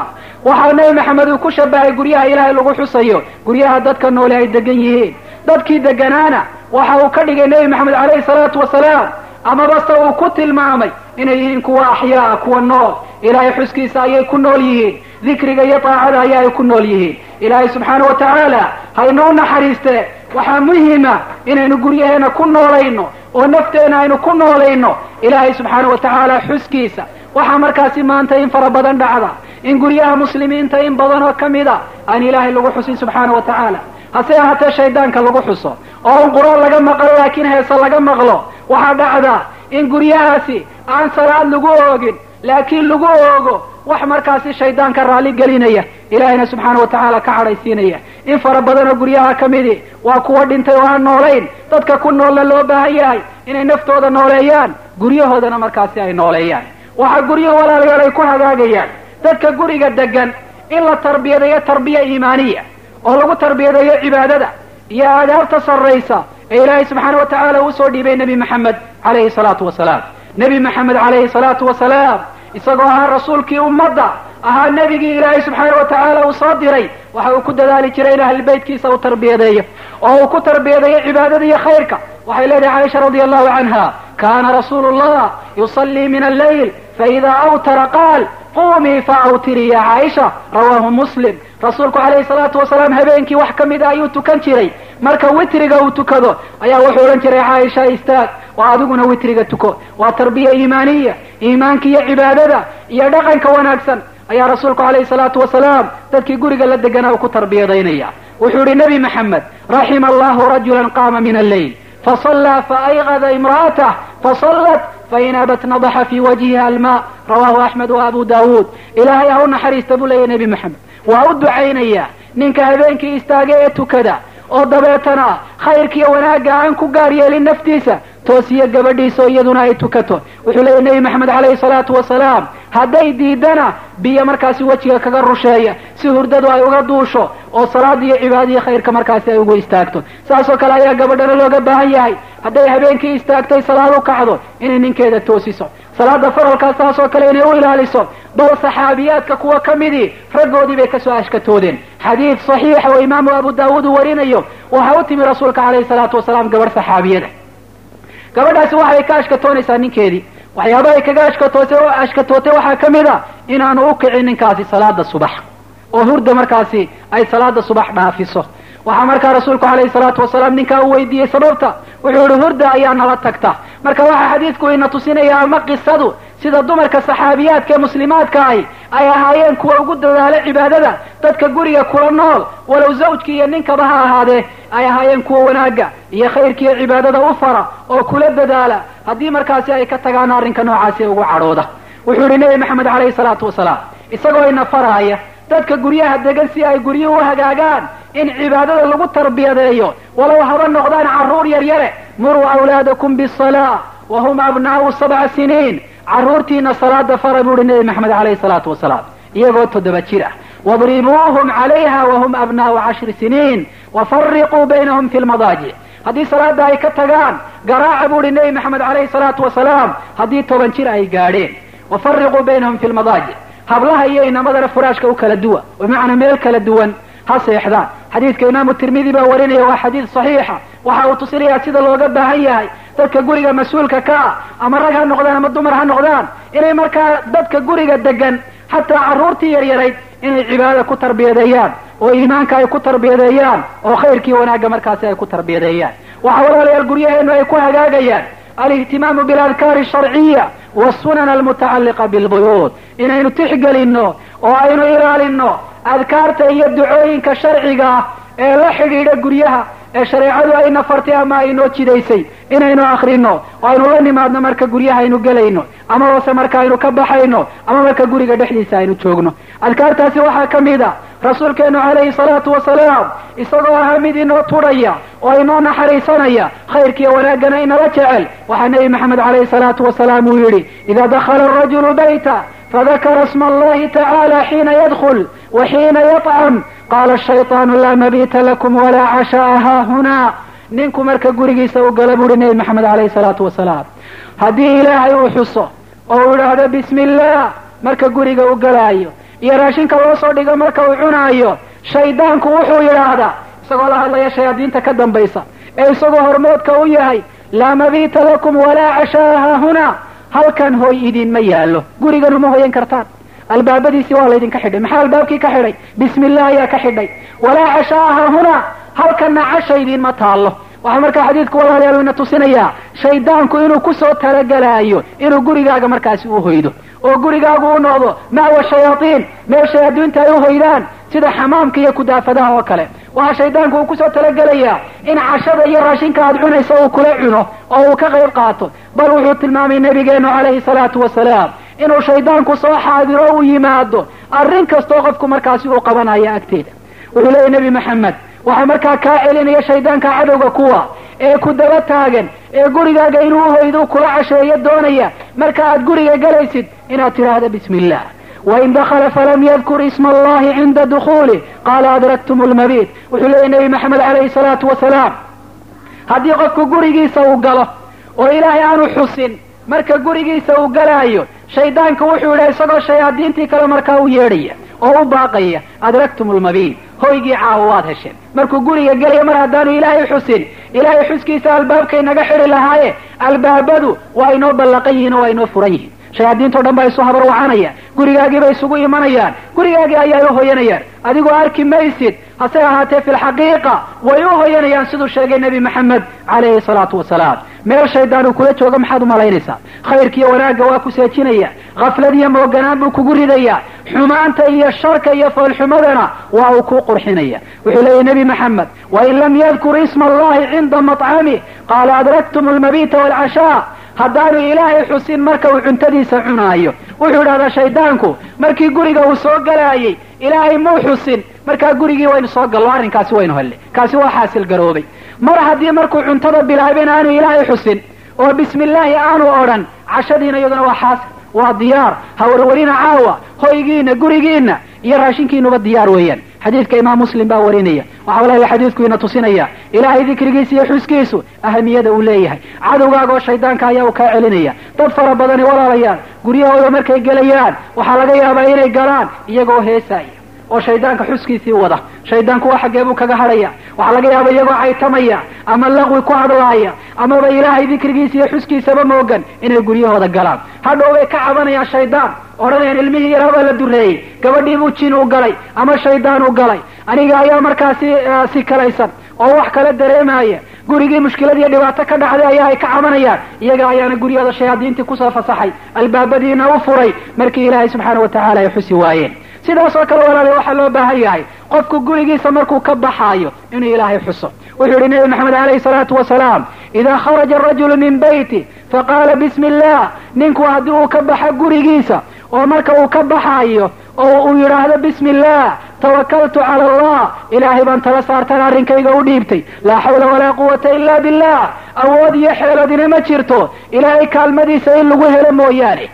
waxaa nebi maxamed uu ku shabahay guryaha ilaahay lagu xusayo. Guryaha dadka noole ay degan yihiin. Dadkii deganaana waxa uu ka dhigay nebi maxamed calayhi salaatu wasalaam. Amaba se uu ku tilmaamay inay yihiin kuwa axyaa kuwa nool. Ilaahay xuskiisa ayay ku nool yihiin. Dikriga iyo daacada ayaa ay ku nool yihiin. Ilaahay subxaanau wa tacaala haynuu naxariiste waxaa muhima inaynu guryaheena ku noolayno oo nafteena aynu ku noolayno. Ilaahay subxaana wa tacaala xuskiisa. Waxaa markaasi maanta in fara badan dhacda in guryaha muslimiinta in badan oo ka mid a aan ilaahay lagu xusin subxaana wa tacaala hase ahaatee shaydaanka lagu xuso oo un qur'aan laga maqlo laakiin heese laga maqlo waxaa dhacda in guryahaasi aan salaad lagu oogin laakiin lagu oogo wax markaasi shaydaanka raalli gelinaya ilaahayna subxaana wa tacaala ka cadhaysiinaya in fara badanoo guryaha ka midi waa kuwa dhintay oo aan noolayn dadka ku noolla loo baahan yahay inay naftooda nooleeyaan guryahoodana markaasi ay nooleeyaan waxaa guryuhu walaalayaal ay ku hagaagayaan dadka guriga degan in la tarbiyadeeyo tarbiya iimaaniya oo lagu tarbiyadeeyo cibaadada iyo aadaabta sarraysa ee ilaahay subxaana wa tacaala uu soo dhiibay nebi maxamed calayhi salaatu wasalaam nebi maxamed calayhi salaatu wasalaam isagoo ahaa rasuulkii ummadda ahaa nebigii ilaahay subxaana wa tacaala uu soo diray waxa uu ku dadaali jiray in ahlilbeytkiisa uu tarbiyadeeyo oo uu ku tarbiyadeeyo cibaadada iyo khayrka. Waxay leedahay caaisha radia allahu canha kana rasuulu llah yusallii min alleyl faida awtara qaal qumii fa awtiri ya caaisha rawaahu muslim rasuulku calayhi salaatu wasalaam habeenkii wax ka mid a ayuu tukan jiray marka witriga uu tukado ayaa wuxuu odhan jiray caaisha istaag waa adiguna witriga tuko waa tarbiya iimaaniya iimaanka iyo cibaadada iyo dhaqanka wanaagsan ayaa rasuulku calayhi salaatu wasalaam dadkii guriga la deganaa uu ku tarbiyadaynaya wuxuu yihi nebi maxamed raxima allahu rajulan qaama min alleyl fasallaa faayqada imra'atah fasallat fain abat nadaxa fi wajhiha alma rawahu axmed wa abu daawuud ilaahay ha u naxariista buu leeyahy nebi maxamed waa u ducaynayaa ninka habeenkii istaaga ee tukada oo dabeetana khayrkiiyo wanaagga aan ku gaar yeelin naftiisa toosiyo gabadhiisa oo iyaduna ay tukato wuxuu leeyahy nebi maxamed calayhi salaatu wasalaam hadday diidana biyo markaasi wejiga kaga rusheeya si hurdadu ay uga duusho oo salaada iyo cibaadaiyo khayrka markaasi ay ugu istaagto. Saasoo kale ayaa gabadhana looga baahan yahay. Hadday habeenkii istaagtay salaad u kacdo inay ninkeeda toosiso. Salaada faralkaa saasoo kale inay u ilaaliso. Bal saxaabiyaadka kuwa ka midii raggoodii bay ka soo ashkatoodeen. Xadiid saxiixa oo imaamu abu daawuud uu warinayo waxaa u timi rasuulka calayhi salaatu wasalaam gabadh saxaabiyada. Gabadhaasi waxay ka ashkatoonaysaa ninkeedii. Waxyaaba ay kaga ashkatootay waxaa ka mid a inaanu u kicin ninkaasi salaada subax oo hurda markaasi ay salaada subax dhaafiso. Waxaa markaa rasuulku calayhi salaatu wasalaam ninkaa u weydiiyey sababta wuxuu yihi hurda ayaa nala tagta. Marka waxaa xadiidku ina tusinaya ama qisadu sida dumarka saxaabiyaadka ee muslimaadka ahi ay ahaayeen kuwa ugu dadaala cibaadada dadka guriga kula nool walow zawjki iyo ninkaba ha ahaadee ay ahaayeen kuwa wanaagga iyo khayrkiiyo cibaadada u fara oo kula dadaala. Haddii markaasi ay ka tagaan arrinka noocaasi ugu cadhooda. Wuxuu yihi nebi maxamed calayhi salaatu wasalaam isagoo ina faraaya dadka guryaha degan si ay guryuhu u hagaagaan in cibaadada lagu tarbiyadeeyo. Walow haba noqdaan carruur yar yare muruu awlaadakum bisalaa wa abnaa'u sabca siniin. Carruurtiina salaada fara buu uhi nebi maxamed calayhi salaatu wasalaam. Iyagoo toddoba jir ah. Wadribuuhum calayha wahum abnaa'u cashri siniin. Wafariquu baynahum fi lmadaajic haddii salaada ay ka tagaan garaaca buu uhi nebi maxamed calayhi salaatu wasalaam. Haddii toban jir ay gaadheen. Wafariquu baynahum fi lmadaajic hablaha iyo inamadana furaashka u kala duwa. Bimacnaa meel kala duwan. Ha seexdaan xadiidka imaamu tirmidi baa warinaya waa xadiid saxiixa. Waxa uu tusinayaa sida looga baahan yahay. Dadka guriga mas'uulka ka ah ama rag ha noqdaan ama dumar ha noqdaan inay markaa dadka guriga degan xataa carruurtii yaryarayd inay cibaadada ku tarbiyadeeyaan oo iimaanka ay ku tarbiyadeeyaan oo khayrkii wanaagga markaasi ay ku tarbiyadeeyaan. Waxa walaalayaal guryaheenu ay ku hagaagayaan. Alihtimaamu biladkaari sharciya wasunan almutacalliqa bilbuyuud inaynu tixgelinno oo aynu ilaalinno adkaarta iyo ducooyinka sharciga ah ee la xidhiidha guryaha ee shareecadu ayna fartay ama aynoo jidaysay inaynu akrino oo aynu la nimaadno marka guryaha aynu gelayno ama hoose marka aynu ka baxayno ama marka guriga dhexdiisa aynu joogno adkaartaasi waxaa ka mid a rasuulkeenu calayhi salaatu wasalaam isagoo ahaa mid inoo tudhaya oo inoo naxariisanaya khayrkiiyo wanaaggana inala jecel. Waxaa nebi maxamed calayhi salaatu wasalaam uu yidhi idaa dakhala arajulu bayta fadakara sma allahi tacaala xiina yadkul wa xiina yطcam qaala ashayطaanu laa mabiita lakum walaa casha'a haahunaa ninku marka gurigiisa u gala buuhi nebi maxamed calayhi salaatu wasalaam haddii ilaahay uu xuso oo uu idhaahdo bismi illah marka guriga u galaayo iyo raashinka loo soo dhigo marka uu cunaayo shaydaanku wuxuu yidhaahdaa isagoo la hadlaya shayaadiinta ka dambaysa ee isagoo hormoodka u yahay laa mabiita lakum walaa casha'a haahunaa halkan hooy idinma yaallo. Gurigan uma hoyan kartaan. Albaabadiisii waa laydinka xidhay. Maxaa albaabkii ka xidhay? Bismi illah ayaa ka xidhay. Walaa casha'a haahunaa halkanna casha idinma taallo. Waxaa markaa xadiidku walaalayaal ina tusinayaa shaydaanku inuu ku soo talagelaayo inuu gurigaaga markaasi u hoydo oo gurigaagu u noqdo ma'wa shayaaiin meel shayaadiinta ay u hoydaan sida xamaamka iyo kudaafadaha oo kale. Waxaa shaydaanku uu ku soo talagelayaa in cashada iyo raashinka aad cunayso uu kula cuno oo uu ka qayb qaato. Bal wuxuu tilmaamay nabigeenu calayhi salaatu wasalaam inuu shaydaanku soo xaadiro u yimaado arrin kastoo qofku markaasi uu qabanayo agteeda. Wuxuu leeyahy nebi maxamed waxaa markaa kaa celinaya shaydaanka cadowga kuwa ee ku daba taagan ee gurigaaga inuu uhoydo kula casheeyo doonaya marka aad guriga galaysid inaad tidhaahdo bismi illah wain dakala falam yadkur isma allahi cinda dukuulih qaala adraktum lmabiit wuxuu leeyahy nebi maxamed calayhi salaatu wasalaam haddii qofku gurigiisa uu galo oo ilaahay aanu xusin marka gurigiisa uu galaayo shaydaanka wuxuu yidhaha isagoo shayaadiintii kale markaa u yeedhaya oo u baaqaya adraktum lmabiit hoygii caawo waad hesheen markuu guriga gelaya mar haddaanu ilaahay xusin ilaahay xuskiisa albaabkay naga xidhi lahaaye albaabadu waa inoo ballaqan yihiin oo waa inoo furan yihiin shayaadiintao dhan baa isu habarwacanaya gurigaagii bay isugu imanayaan. Gurigaagii ayay u hoyanayaan. Adigoo arki maysid hase ahaatee fi lxaqiiqa way u hoyanayaan siduu sheegay nebi maxamed calayhi salaatu wasalaam. Meel shaydaan uu kula joogo maxaad umalaynaysaa khayrkiiyo wanaagga waa ku seejinaya. Khafladiyo mooganaan buu kugu ridaya. Xumaanta iyo sharka iyo foolxumadana waa uu kuu qurxinaya. Wuxuu leeyahy nebi maxamed wain lam yadkur isma allahi cinda maطcamih qaala adraktum almabiita waalcashaa haddaanu ilaahay xusin marka uu cuntadiisa cunaayo wuxuu idhahdaa shaydaanku markii guriga uu soo galaayey ilaahay muu xusin. Markaa gurigii waynu soo gallo arrinkaasi waynu helle kaasi waa xaasil garoobay. Mar haddii markuu cuntada bilaabin aanu ilaahay xusin oo bismi illaahi aanu odhan cashadiina iyaduna waa xaasil waa diyaar. Ha warwarina caawa hoygiina gurigiina iyo raashinkiinuba diyaar weeyaan xadiidka imaam muslim baa warinaya. Waxa walahi xadiidku ina tusinaya. Ilaahay dikrigiisa iyo xuskiisu ahamiyada uu leeyahay. Cadowgaaga oo shaydaanka ayaa uu kaa celinaya. Dad fara badani walaalayaan guryahooda markay gelayaan waxaa laga yaabaa inay galaan iyagoo heesaaya oo shaydaanka xuskiisii wada. Shaydaanku waa xaggee buu kaga hadhaya waxaa laga yaaba iyagoo caytamaya ama laqwi ku hadlaaya amaba ilaahay dikrigiisa iyo xuskiisaba moogan inay guryahooda galaan. Hadhow bay ka cabanayaan shaydaan odhanayaan ilmihii baa la dureeyey gabadhii buu jin u galay ama shaydaan u galay aniga ayaa markaasi si kalaysan oo wax kala dareemaya gurigii mushkilad iyo dhibaato ka dhacday ayaa ay ka cabanayaan iyaga ayaana guryahooda shayaadiintii ku soo fasaxay albaabadiina u furay markii ilaahay subxaana wa tacala ay xusi waayeen sidaas oo kale walaaliya waxaa loo baahan yahay qofku gurigiisa markuu ka baxaayo inuu ilaahay xuso wuxuu yihi nebi maxamed alayhi salaatu wasalaam idaa kharaja arajulu min beyti faqaala bismi illah ninku haddii uu ka baxa gurigiisa oo marka uu ka baxaayo oo uu yidhaahdo bismi illah tawakaltu cala allah. Ilaahay baan tala saartan arrinkayga u dhiibtay. Laa xawla walaa quwata ila billah. Awood iyo xeeladina ma jirto. Ilaahay kaalmadiisa in lagu helo mooyaane.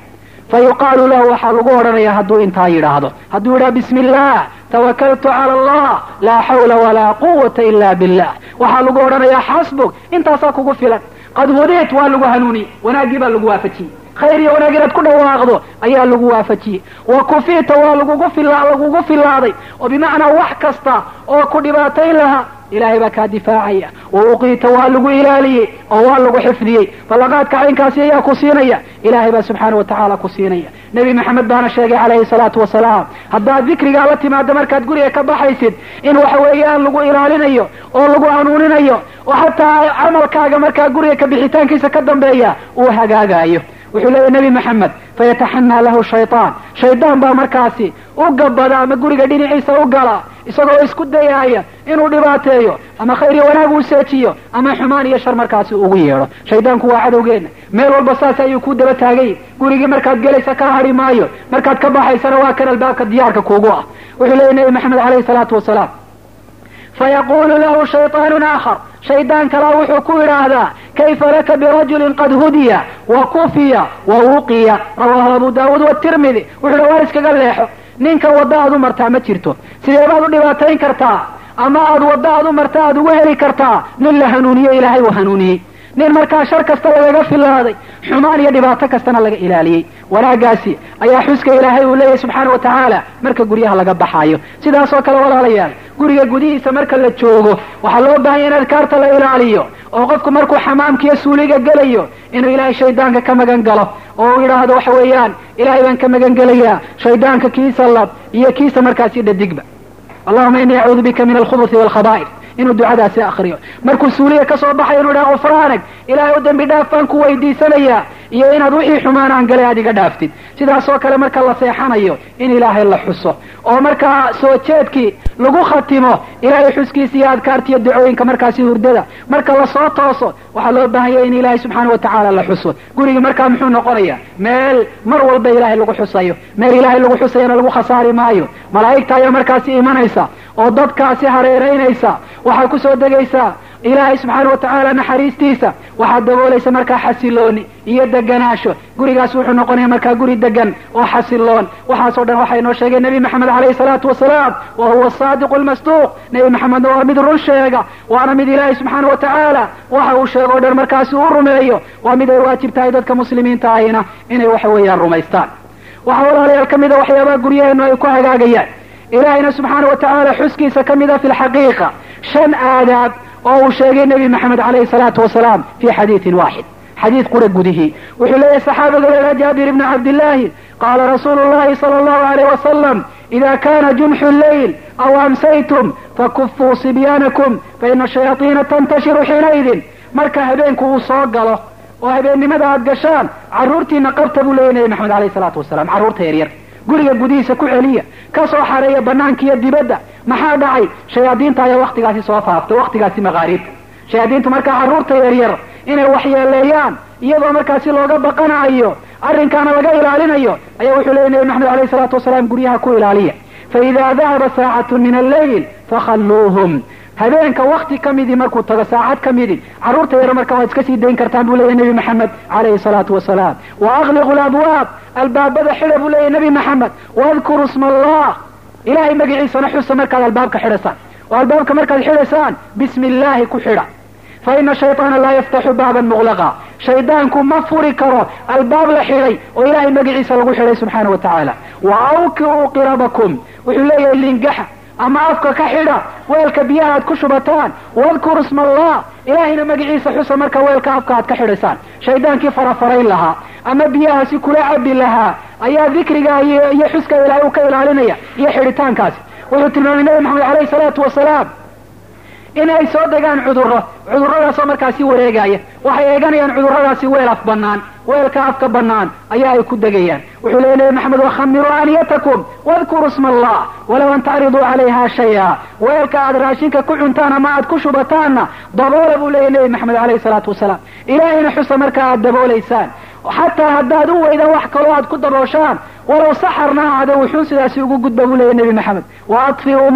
Fa yuqaalu lahu waxaa lagu odhanaya hadduu intaa yidhaahdo. Hadduu yidhaha bismi illah tawakaltu cala allah. Laa xawla walaa quwata ila billah. Waxaa lagu odhanayaa xasbug intaasaa kugu filan. Qad hudiit waa lagu hanuuniyey wanaaggii baa lagu waafajiyey khayr iyo wanaag inaad ku dhawaaqdo ayaa lagu waafajiyey. Wa kufiita waa lagugu fila lagugu filaaday oo bimacnaa wax kasta oo ku dhibaatayn lahaa ilaahay baa kaa difaacaya. Wa uqiita waa lagu ilaaliyey oo waa lagu xifdiyey. Ballaqaadka caynkaasi ayaa ku siinaya ilaahay baa subxaana wa tacaala ku siinaya. Nebi maxamed baana sheegay calayhi salaatu wasalaam haddaad dikrigaa la timaado markaad guriga ka baxaysid in waxa weeyaan lagu ilaalinayo oo lagu hanuuninayo oo xataa camalkaaga markaa guriga ka bixitaankiisa ka dambeeya uu hagaagayo wuxuu leeyahy nebi maxamed fayataxanaa lahu shaytaan. Shaydaan baa markaasi u gabada ama guriga dhinaciisa u gala isagoo isku dayaaya inuu dhibaateeyo ama khayr iyo wanaag uu seejiyo ama xumaan iyo shar markaasi ugu yeedho. Shaydaanku waa cadowgeenna meel walba saas ayuu ku daba taagay. Gurigii markaad gelaysa ka hadhi maayo markaad ka baxaysana waa kan albaabka diyaarka kuugu ah. Wuxuu leeyahy nebi maxamed calayhi salaatu wasalaam fayaqulu lahu shayطaanu aakhar shaydaan kalaa wuxuu ku idhaahdaa kayfa laka birajulin qad hudiya wa kufiya wa wuqiya rawaahu abu daawuud watirmidi wuxuu dha waar iskaga leexo ninkan wadda aad u martaa ma jirto sidee baad u dhibaatayn kartaa ama aad wadda aad u marta aad ugu heli kartaa nin la hanuuniye ilaahay uu hanuuniyey nin markaa shar kasta lagaga filaaday xumaan iyo dhibaato kastana laga ilaaliyey wanaagaasi ayaa xuska ilaahay uu leeyahay subxaana wa tacaala marka guryaha laga baxaayo sidaas oo kale walaalayaal guriga gudihiisa marka la joogo waxaa loo baahanya in adkaarta la ilaaliyo oo qofku markuu xamaamkiiyo suuliga gelayo inuu ilaahay shaydaanka ka magan galo oo uu yidhaahdo waxa weeyaan ilaahay baan ka magan gelayaa shaydaanka kiisa lab iyo kiisa markaasi dhadigba. Allahuma inii acuudu bika min alkhubuthi walkhaba'ir inuu ducadaasi akriyo. Markuu suuliga ka soo baxayo inuu idhaha kufraanag ilaahay u dembi dhaaf baan ku weydiisanayaa iyo inaad wixii xumaanaan galay aad iga dhaaftid. Sidaas oo kale marka la seexanayo in ilaahay la xuso. Oo markaa soo jeedkii lagu khatimo ilaahay xuskiisa iyo adkaartiiyo ducooyinka markaasi hurdada marka la soo tooso waxaa loo baahanya in ilaahay subxaana wa tacaala la xuso. Gurigii markaa muxuu noqonaya meel mar walba ilaahay lagu xusayo. Meel ilaahay lagu xusayana lagu khasaari maayo. Malaa'igta ayaa markaasi imanaysa. Oo dadkaasi hareeraynaysa. Waxaa ku soo degaysaa ilaahay subxaana wa tacaala naxariistiisa waxaad daboolaysa markaa xasilooni iyo deganaasho gurigaas wuxuu noqonaya markaa guri degan oo xasiloon. Waxaasoo dhan waxaa inoo sheegay nebi maxamed calayhi salaatu wasalaam wa huwa saadiqu lmasduuq nebi maxamedna waa mid run sheega waana mid ilaahay subxaana wa tacaala waxa uu sheego o dhan markaasi uu rumeeyo. Waa mid ay waajib tahay dadka muslimiinta ahina inay waxa weeyaan rumaystaan. Waxaa walaalayaal ka mida waxyaabaha guryaheenu ay ku hagaagayaan. Ilaahayna subxaana wa tacaala xuskiisa ka mida fi lxaqiiqa shan aadaab oo uu sheegay nebi maxamed calayhi salaatu wasalaam fi xadiidin waaxid xadiid qura gudihii wuxuu leeyahay saxaabiga leeha jaabir ibni cabdillaahi qaala rasuulu llahi sala allahu alayh wasalam ida kana junxu leyl aw amsaytum fakufuu sibyaanakum faina shayaaiina tantashiru xiinaidin marka habeenku uu soo galo oo habeennimada aad gashaan carruurtiina qabta buu leeyahy nabi maxamed alayh salaatu wasalaam carruurta yaryar. Guriga gudihiisa ku celiya ka soo xareeya banaanka iyo dibadda maxaa dhacay? Shayaadiinta ayaa waktigaasi soo faaftay waktigaasi maqaariibta shayaadiintu markaa carruurta yaryar inay waxyeeleeyaan iyadoo markaasi looga baqanayo arrinkaana laga ilaalinayo ayaa wuxuu leeyay nabi maxamed alayh salaatu wasalaam guryaha ku ilaaliya. Faida dahaba saacatu min alleyl fakhalluuhum. Habeenka wakti ka midii markuu tago saacad ka midi carruurta yaro marka waad iska sii dayn kartaan buu leeyahy nebi maxamed calayhi salaatu wasalaam. Wa akliqu labwaab albaabada xidha buu leeyahy nebi maxamed. Waadkuru sma allah ilahay magaciisana xusa markaad albaabka xidhasaan. Oo albaabka markaad xidhaysaan bismi illaahi ku xidha. Fa ina shayطaana laa yaftaxu baaban muqlaqa shaydaanku ma furi karo albaab la xidhay oo ilahay magaciisa lagu xidhay subxaana wa tacaala wa awkiu qirabakum. Wuxuu leeyahay lingaxa ama afka ka xidha weelka biyaha aad ku shubataan. Wadkuru sma allah ilaahayna magaciisa xusa marka weelka afka aad ka xidhaysaan shaydaankii farafarayn lahaa ama biyahaasi kula cabi lahaa ayaa dikriga iyo xuska ilaahay u ka ilaalinaya iyo xidhitaankaasi wuxuu tilmaamay nabi maxamed alayhi salaatu wasalaam inay soo degaan cudurro cudurradaasoo markaasi wareegaya waxay eeganayaan cudurradaasi weel af bannaan weelka afka bannaan ayaa ay ku degayaan. Wuxuu leeya nabi maxamed wakhamiruu aaniyatakum wadkuruu sma allah walow an tacriduu calayha shaya. Weelka aad raashinka ku cuntaan ama aad ku shubataanna daboola buu leeyahy nabi maxamed alayhi salaatu wasalaam. Ilaahayna xusa marka aad daboolaysaan. Xataa haddaad u weydaan wax kaloo aad ku dabooshaan walow saxarna ahaade wuxuu sidaasi ugu gudba buu leeyahy nebi maxamed. Wa adfi'uu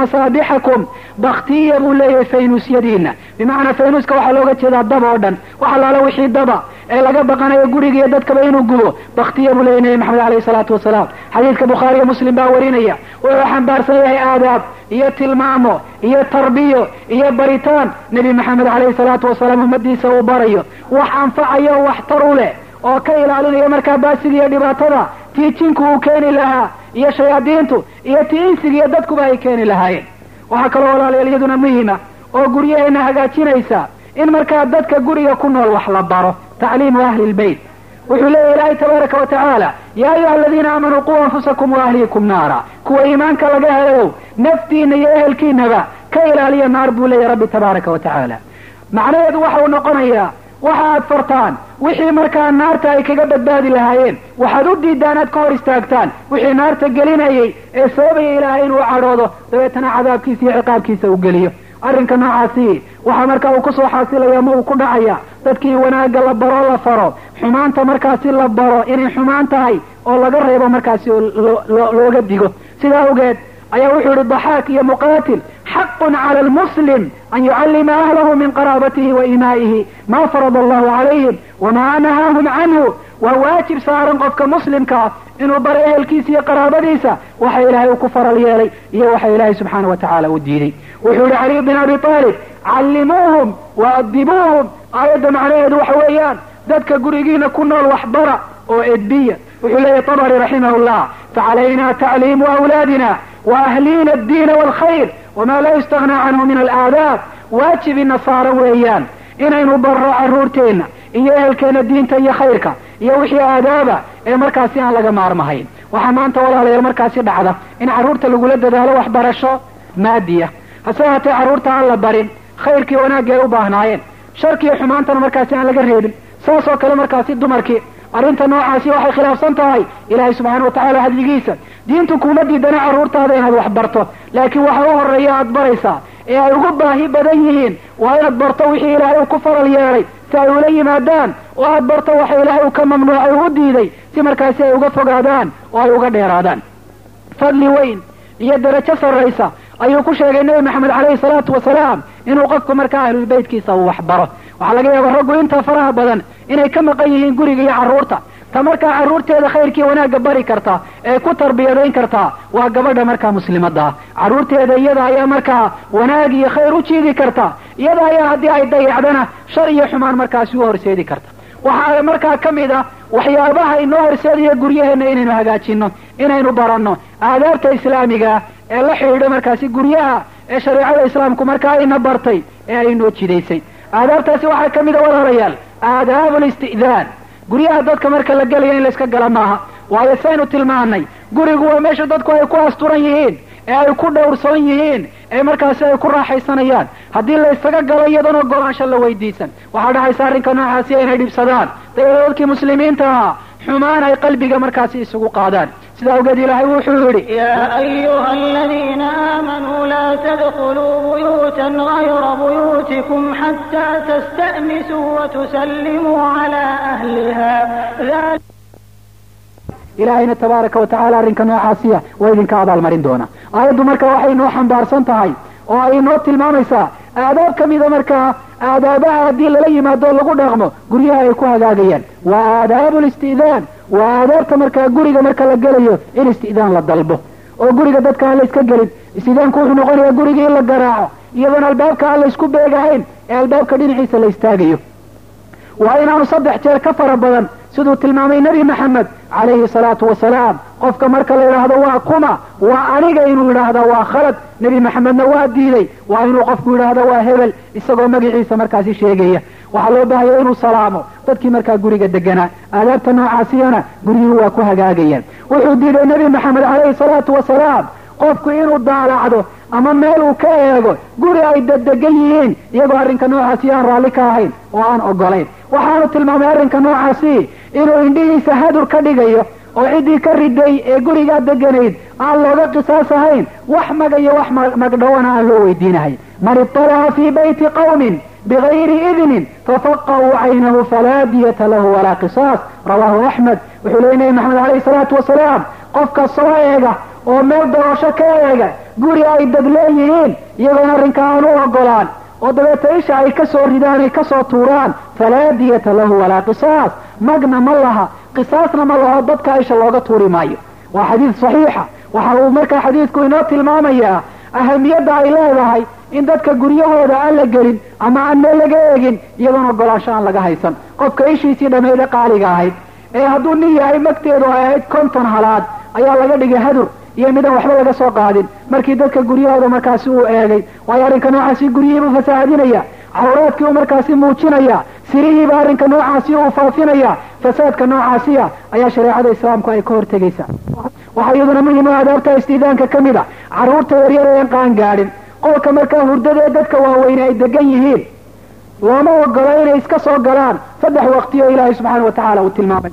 masaabixakum baktiya buu leeyahay faynuusyadiina bimacnaa faynuuska waxaa looga jeedaa daba oo dhan. Wax allaala wixii daba ee laga baqanayo guriga iyo dadkaba inuu gubo baktiya buu leeyahy nebi maxamed alayhi salaatu wasalaam xadiidka bukhaariyo muslim baa warinaya. Wuxuu xambaarsan yahay aadaab iyo tilmaamo iyo tarbiyo iyo baritaan nebi maxamed alayhi salaatu wasalaam ummadiisa uu barayo. Wax anfacayo wax tar u leh oo ka ilaalinaya markaa baasiga iyo dhibaatada tii jinku uu keeni lahaa iyo shayaadiintu iyo tii insiga iyo dadkuba ay keeni lahaayeen. Waxaa kaloo walaalayaal iyaduna muhima oo guryaheena hagaajinaysa in markaa dadka guriga ku nool wax la baro. Tacliimu ahli lbeyt wuxuu leeyahy ilaahay tabaaraka wa tacaala yaa ayuha aladiina aamanuu quu anfusakum wa ahliikum naara. Kuwa iimaanka laga helayow naftiina iyo ehelkiinaba ka ilaaliya naar buu leeyahy rabbi tabaaraka wa tacaala. Macnaheedu waxa uu noqonayaa waxa aad fartaan wixii markaa naarta ay kaga badbaadi lahaayeen. Waxaad u diidaan aad ka hor istaagtaan. Wixii naarta gelinayay ee sababaya ilaahay inuu cadhoodo dabeetana cadaabkiisa iyo ciqaabkiisa uu geliyo. Arrinka noocaasi waxaa markaa uu ku soo xaasilaya ama uu ku dhacaya. Dadkii wanaagga la baro la faro. Xumaanta markaasi la baro. Inay xumaan tahay oo laga reebo markaasi looga digo sidaa awgeed ayaa wuxuu yihi daxaak iyo muqaatil xaqun cala almuslim an yucallima ahlahu min qaraabatihi wa imaa'ihi ma farada allahu calayhim wamaa nahaahum canhu. Waa waajib saaran qofka muslimka ah inuu baro ehelkiisa iyo qaraabadiisa waxa ilaahay uu ku faral yeelay iyo waxa ilaahay subxaana wa tacaala uu diiday. Wuxuu yihi caliy bin abi aalib callimuuhum wa adibuuhum aayadda macnaheedu waxa weeyaan dadka gurigiina ku nool waxbara oo edbiya. Wuxuu leeyahy tabari raximah llah facalayna tacliimu awlaadina wa ahliina addiina waalkhayr wama laa yustagnaa canhu min alaadaab waajibina saaran weeyaan inaynu barro carruurteenna iyo ehelkeenna diinta iyo khayrka iyo wixii aadaaba ee markaasi aan laga maarmahayn waxaa maanta walaalayaal markaasi dhacda in carruurta lagula dadaalo waxbarasho maadiya hase haatee carruurta aan la barin khayrkii wanaagga ay u baahnaayeen sharkiiyo xumaantana markaasi aan laga reebin saas oo kale markaasi dumarkii arrinta noocaasi waxay khilaafsan tahay ilaahay subxaana wa tacaala hadligiisa diintu kuma diidana carruurtaada inaad wax barto. Laakiin waxa u horreeya aad baraysaa ee ay ugu baahi badan yihiin waa inaad barto wixii ilaahay uu ku faral yeelay. Si ay ula yimaadaan oo aad barto waxa ilaahay uu ka mamnuucay u diiday si markaasi ay uga fogaadaan oo ay uga dheeraadaan. Fadli weyn iyo darajo sarraysa ayuu ku sheegay nebi maxamed calayhi salaatu wasalaam inuu qofku markaa ahlulbeytkiisa uu wax baro. Waxaa laga yaaba raggu inta faraha badan inay ka maqan yihiin guriga iyo carruurta ta markaa carruurteeda khayrkii wanaagga bari karta ee ku tarbiyadayn kartaa waa gabadha markaa muslimadda. Ah carruurteeda iyada ayaa markaa wanaag iyo khayr u jiidi karta. Iyada ayaa haddii ay dayacdana shar iyo xumaan markaasi u horseedi karta. Waxaa markaa ka mid ah waxyaabaha inoo horseedaya guryaheenna inaynu hagaajinno inaynu baranno. Aadaabta islaamiga ee la xidhiidho markaasi guryaha ee shareecada islaamku markaa ayna bartay ee aynoo jidaysay. Aadaabtaasi waxaa ka mid a walaalayaal. Aadaabu listi'daan guryaha dadka marka la gelaya in layska gala maaha. Waayo saynu tilmaanay gurigu waa meesha dadku ay ku asturan yihiin ee ay ku dhowrsoon yihiin ee markaasi ay ku raaxaysanayaan. Haddii la ysaga galo iyadoona golaansho la weydiisan. Waxaa dhacaysa arrinka noocaasi inay dhibsadaan. Dadkii muslimiinta ahaa xumaan ay qalbiga markaasi isugu qaadaan sida awgeed ilaahay wuxuu yidhi يا أيها الذين آمنوا لا تدخلوا بيوتا غير بيوتكم حتى تستأنسوا وتسلموا على أهلها ذلك ilaahayna tabaaraka wa tacaala arrinka noocaasiya waa idinka abaalmarin doona aayaddu marka waxay noo xambaarsan tahay oo ay noo tilmaamaysaa aadaab ka mida markaa aadaabaha haddii lala yimaado lagu dhaqmo guryaha ay ku hagaagayaan. Waa aadaabu listi'daan waa aadaabta markaa guriga marka la gelayo in isti'daan la dalbo. Oo guriga dadka aan la iska gelin isti'daanku wuxuu noqonayaa guriga in la garaaco iyadoon albaabka aan la isku beegahayn ee albaabka dhinaciisa la istaagayo. Waa inaanu saddex jeer ka fara badan siduu tilmaamay nebi maxamed calayhi salaatu wasalaam qofka marka la yidhaahdo waa kuma waa aniga inuu yidhaahda waa khalad. Nebi maxamedna waa diiday waa inuu qofku yidhaahdo waa hebel isagoo magaciisa markaasi sheegaya. Waxaa loo baahaya inuu salaamo dadkii markaa guriga deganaa aadaabta noocaasiyana guryuhu waa ku hagaagayaan wuxuu diiday nebi maxamed calayhi salaatu wasalaam qofku inuu daalacdo ama meel uu ka eego guri ay daddegan yihiin iyagoo arrinka noocaasi aan raalli ka ahayn oo aan ogolayn. Waxaanu tilmaamay arrinka noocaasi inuu indhihiisa hadur ka dhigayo oo ciddii ka riday ee gurigaa deganayd aan looga qisaas ahayn wax maga iyo wax magdhowana aan loo weydiinahayn man iطalaca fii bayti qawmin bigayri idnin fafaqa'uu caynahu falaa diyata lahu walaa qisaas. Rawaahu axmed wuxuu leeyay nabi maxamed alayhi salaatu wasalaam qofka soo eega oo meel doorasho ka eega guri ay dad leeyihiin iyagoon arrinka aan u ogolaan oo dabeeta isha ay ka soo ridaan ay ka soo tuuraan falaa diyata lahu walaa qisaas. Magna ma laha qisaasna ma laho dadka isha looga tuuri maayo. Waa xadiid saxiixa. Waxa uu markaa xadiidku inoo tilmaamayaa ahamiyadda ay leedahay in dadka guryahooda aan la gelin ama aan meel laga eegin iyadoon ogolaansho aan laga haysan. Qofka ishiisii dhammayda qaaliga ahayd ee hadduu nin yahay magteedu ay ahayd konton halaad ayaa laga dhigay hadur iyo midaan waxba laga soo qaadin. Markii dadka guryahooda markaasi uu eegay waayo arrinka noocaasi guryihiibuu fasahaadinaya cawraadkii uu markaasi muujinaya sirihiiba arrinka noocaasi uu faafinaya fasaadka noocaasiya ayaa shareecada islaamku ay ka hortegaysaa waxaa iyaduna muhiim adaabta istiidaanka ka mid a carruurta yaryar ee aan qaan gaadhin qolka markaa hurdada ee dadka waaweyne ay degan yihiin. Looma ogola inay iska soo galaan saddex waqti oo ilaahay subxaana wa tacaala uu tilmaamay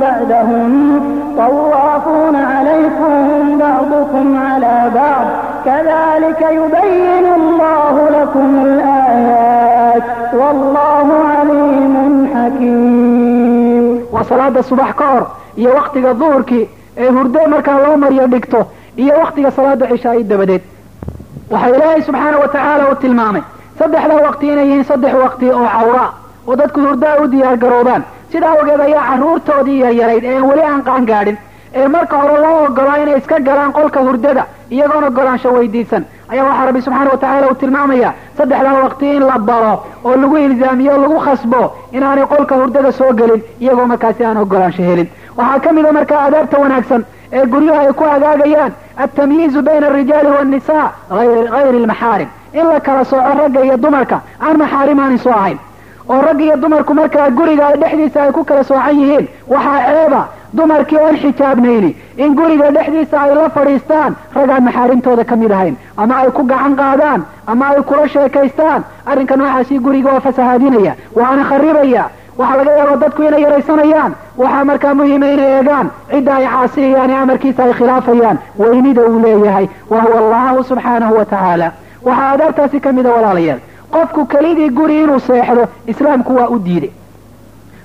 بعدهم. طوافون عليكم بعضكم على بعض. كذلك يبين الله لكم الآيات. والله عليم حكيم. وصلاة الصبح كور iyo waktiga duhurkii ee hurdee markaa loo mariyo dhigto iyo waktiga salaada cishaa'id dabadeed. Waxaa ilaahay subxaana wa tacaala uu tilmaamay saddexdaa waqti inay yihiin saddex waqti oo cawraa oo dadku hurdaa u diyaar sidaa awgeed ayaa carruurtoodii yaryarayd ee weli aan qaan gaadhin. Ee marka hore loo ogolaa inay iska galaan qolka hurdada iyagoon ogolaansho weydiisan. Ayaa waxaa rabbi subxaana wa tacaala uu tilmaamaya saddexdaa waqti in la baro oo lagu ilzaamiyo o lagu khasbo inaanay qolka hurdada soo gelin iyagoo markaasi aan ogolaansho helin. Waxaa ka mida markaa adaabta wanaagsan ee guryaha ay ku hagaagayaan altamyiizu bayna alrijaali waannisa hayri almaxaarim. In la kala sooco ragga iyo dumarka aan maxaarim aanin soo ahayn oo rag iyo dumarku markaa guriga dhexdiisa ay ku kala soocan yihiin waxaa ceeba dumarkii oon xijaabnayni in guriga dhexdiisa ay la fadhiistaan ragaan maxaarimtooda ka mid ahayn ama ay ku gacan qaadaan ama ay kula sheekaystaan arrinka noocaasi guriga waa fasahaadinaya waana kharibaya waxaa laga yaaba dadku inay yaraysanayaan waxaa markaa muhiima inay eegaan cidda ay caasiyayaan ee amarkiisa ay khilaafayaan weynida uu leeyahay wa huwa allahu subxaanahu wa tacaala waxaa adaabtaasi ka mida walaalayaal qofku kelidii guri inuu seexdo islaamku waa u diiday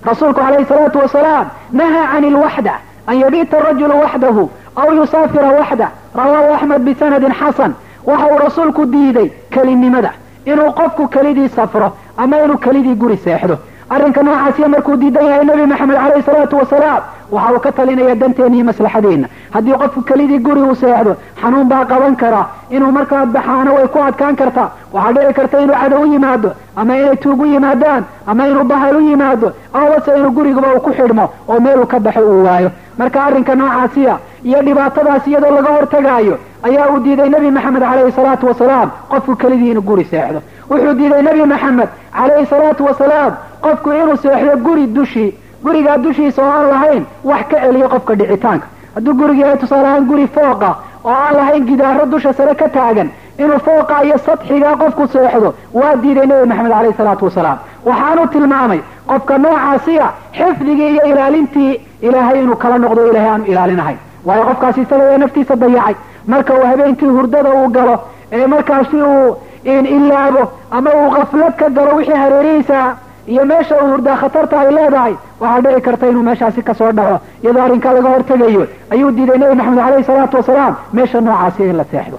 rasuulku calayhi salaatu wasalaam nahaa can ilwaxda an yabiita arajulu waxdahu aw yusaafira waxda. Rawaahu axmed bisanadin xasan. Waxa uu rasuulku diiday kelinimada inuu qofku kelidii safro ama inuu kelidii guri seexdo arrinka noocaasiya markuu diidan yahay nebi maxamed caleyhi salaatu wasalaam waxa uu ka talinaya danteena iyo maslaxadeenna haddii qofku kelidii guri uu seexdo xanuun baa qaban karaa inuu markaa baxaano way ku adkaan kartaa waxaa dhici karta inuu cadow yimaado ama inay tuug u yimaadaan ama inuu bahal u yimaado amabase inuu guriguba uu ku xidhmo oo meeluu ka baxo uu waayo. Marka arrinka noocaasiya iyo dhibaatadaas iyadoo laga hortagaayo ayaa uu diiday nebi maxamed caleyhi salaatu wasalaam qofku kelidii inuu guri seexdo. Wuxuu diiday nebi maxamed caleyhi salaatu wasalaam qofku inuu seexdo guri dushii gurigaa dushiisa oo aan lahayn wax ka celiyo qofka dhicitaanka. Hadduu gurigu yahay tusaale ahaan guri fooqa oo aan lahayn gidaaro dusha sare ka taagan inuu fooqa iyo sadxigaa qofku seexdo waa diiday nebi maxamed caleyhi salaatu wasalaam waxaanu tilmaamay qofka noocaasiya xifdigii iyo ilaalintii ilaahay inuu kala noqdo ilaahay aanu ilaalinahay. Waayo qofkaasi isaga ee naftiisa dayacay marka uu habeenkii hurdada uu galo ee markaasi uu ilaabo ama uu kaflad ka galo wixii hareerihiisa iyo meesha uu hurdaa khatarta ay leedahay waxaa dhici karta inuu meeshaasi ka soo dhaco iyadoo arrinkaa laga hortegayo ayuu diiday nebi maxamed caleyhi salaatu wasalaam meesha noocaasi in la seexdo.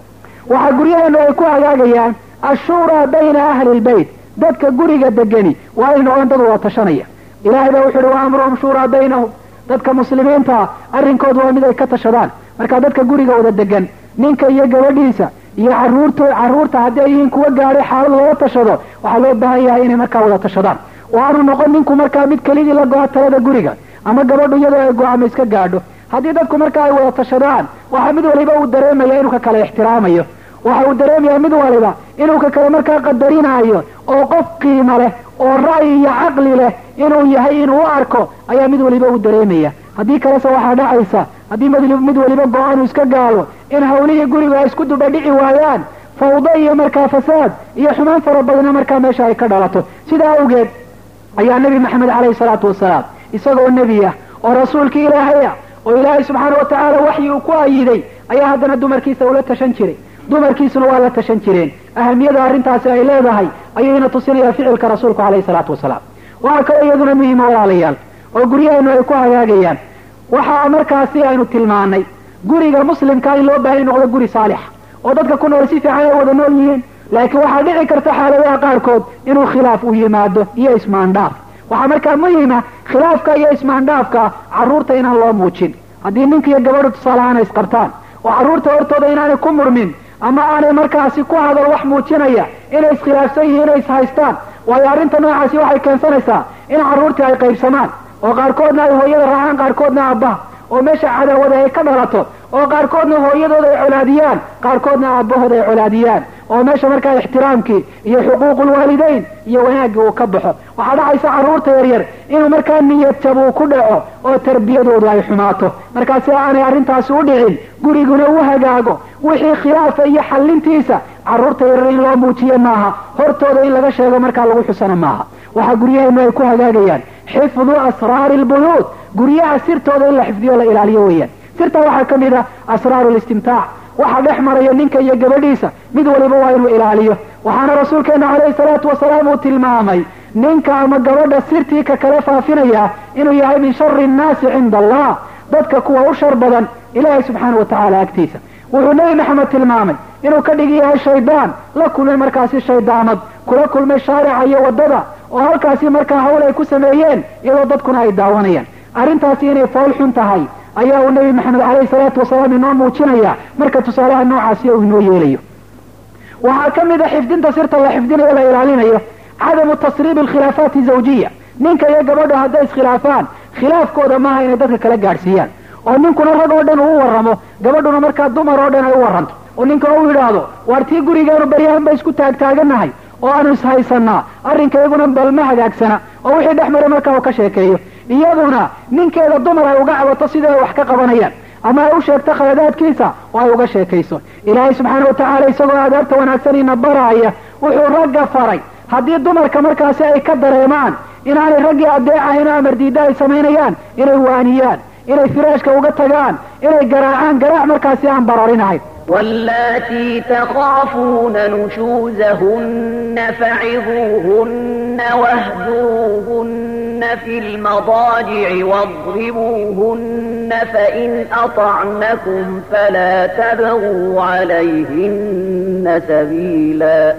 Waxaa guryaheenu ay ku hagaagayaan ashuuraa bayna ahli lbeyt dadka guriga degani waa inay noqdaan dad wada tashanaya. Ilahay baa wuxu uhi wa amruhum shuuraa baynahum. Dadka muslimiinta arrinkoodu waa mid ay ka tashadaan. Marka dadka guriga wada degan ninka iyo gabadhiisa iyo caruurt carruurta haddii ay yihiin kuwa gaadhay xaalad loola tashado waxaa loo baahan yahay inay markaa wada tashadaan oo aanu noqon ninku markaa mid kelidii la go-a talada guriga ama gabadhu iyadoo ay go'aamo iska gaadho. Haddii dadku markaa ay wada tashadaan waxaa mid waliba uu dareemaya inuu ka kale ixtiraamayo. Waxa uu dareemaya mid waliba inuu ka kale markaa qadarinayo oo qof qiimo leh oo ra'yi iyo caqli leh inuu yahay inuu u arko ayaa mid waliba uu dareemaya. Haddii kalese waxaa dhacaysa haddii mid waliba go'aan uu iska gaalo in hawlihii guriga ay isku duba dhici waayaan fawdo iyo markaa fasaad iyo xumaan fara badna markaa meesha ay ka dhalato. Sidaa awgeed ayaa nebi maxamed caleyhi salaatu wasalaam isagoo nebi ah oo rasuulkii ilaahay ah oo ilaahay subxaana watacaala waxyi uu ku ayiday ayaa haddana dumarkiisa ula tashan jiray. Dumarkiisuna waa la tashan jireen. Ahamiyada arrintaasi ay leedahay ayayna tusinaya ficilka rasuulku caleyhi salaatu wasalaam. Waxaa kaloo iyaduna muhiima walaalayaal oo guryaheenu ay ku hagaagayaan. Waxaa markaasi aynu tilmaanay guriga muslimka in loo baahay noqdo guri saalix oo dadka ku nool si fiican ay wada nool yihiin laakiin waxaa dhici karta xaaladaha qaarkood inuu khilaaf uu yimaado iyo ismaandhaaf waxaa markaa muhima khilaafka iyo ismaandhaafka carruurta inaan loo muujin. Haddii ninka iyo gabadhu tusaale ahaan ay isqabtaan oo carruurta hortooda inaanay ku murmin ama aanay markaasi ku hadal wax muujinaya inay iskhilaafsan yihiin inay ishaystaan waayo arrinta noocaasi waxay keensanaysaa in carruurtii ay qaybsamaan oo qaarkoodna ay hooyada raacaan qaarkoodna aabbaha oo meesha cadaawada ay ka dhalato oo qaarkoodna hooyadooda ay colaadiyaan qaarkoodna aabbahooda ay colaadiyaan oo meesha markaa ixtiraamkii iyo xuquuqulwaalidayn iyo wanaaggii uu ka baxo. Waxaa dhacaysa carruurta yaryar inuu markaa niyad jab uu ku dhaco oo tarbiyadoodu ay xumaato. Markaa si aanay arrintaasi u dhicin guriguna u hagaago. Wixii khilaafa iyo xallintiisa carruurta yaryar in loo muujiye maaha. Hortooda in laga sheego markaa lagu xusana maaha. Waxaa guryaheenu ay ku hagaagayaan. Xifdu asraari lbuyuut guryaha sirtooda in la xifdiyo la ilaaliyo weeyaan. Sirtaa waxaa ka mid ah asraaru listimtaac waxa dhex maraya ninka iyo gabadhiisa. Mid waliba waa inuu ilaaliyo. Waxaana rasuulkeena caleyhi salaatu wasalaam uu tilmaamay ninka ama gabadha sirtii ka kale faafinaya inuu yahay min shari innaasi cinda allah dadka kuwa u shar badan ilaahay subxaana wa tacaala agtiisa. Wuxuu nebi maxamed tilmaamay inuu ka dhigi yahay shaydaan la kulmay markaasi shaydaamad kula kulmay shaarica iyo waddada oo halkaasi markaa hawl ay ku sameeyeen iyadoo dadkuna ay daawanayaan. Arrintaasi inay fool xun tahay ayaa uu nebi maxamed caleyhi salaatu wasalaam inoo muujinaya. Marka tusaalaha noocaasi uu inoo yeelayo. Waxaa ka mid a xifdinta sirta la xifdinayo la ilaalinayo. Cadamu tasriibi alkhilaafaati zawjiya. Ninka iyo gabadha hadday iskhilaafaan khilaafkooda maaha inay dadka kala gaadhsiiyaan. Oo ninkuna rag oo dhan uu warramo. Gabadhuna markaa dumar oo dhan ay u warranto. Oo ninkuna uu yidhaahdo waar tii gurigeenu baryahan ba isku taagtaaganahay oo aanu ishaysanaa arrinkayguna balma hagaagsana oo wixii dhex mara markaa uu ka sheekeeyo. Iyaduna ninkeeda dumar ay uga cabato sidii ay wax ka qabanayaan? Ama ay u sheegto khaladaadkiisa oo ay uga sheekayso? Ilaahay subxaana watacaala isagoo aadaabta wanaagsan ina baraaya wuxuu ragga faray. Haddii dumarka markaasi ay ka dareemaan inaanay raggii adeecahayn oo amardiida ay samaynayaan inay waaniyaan inay firaashka uga tagaan inay garaacaan garaac markaasi aan bararinahayn واللاتي تخافون نشوزهن فعظوهن واهجروهن في المضاجع واضربوهن فإن أطعنكم فلا تبغوا عليهن سبيلا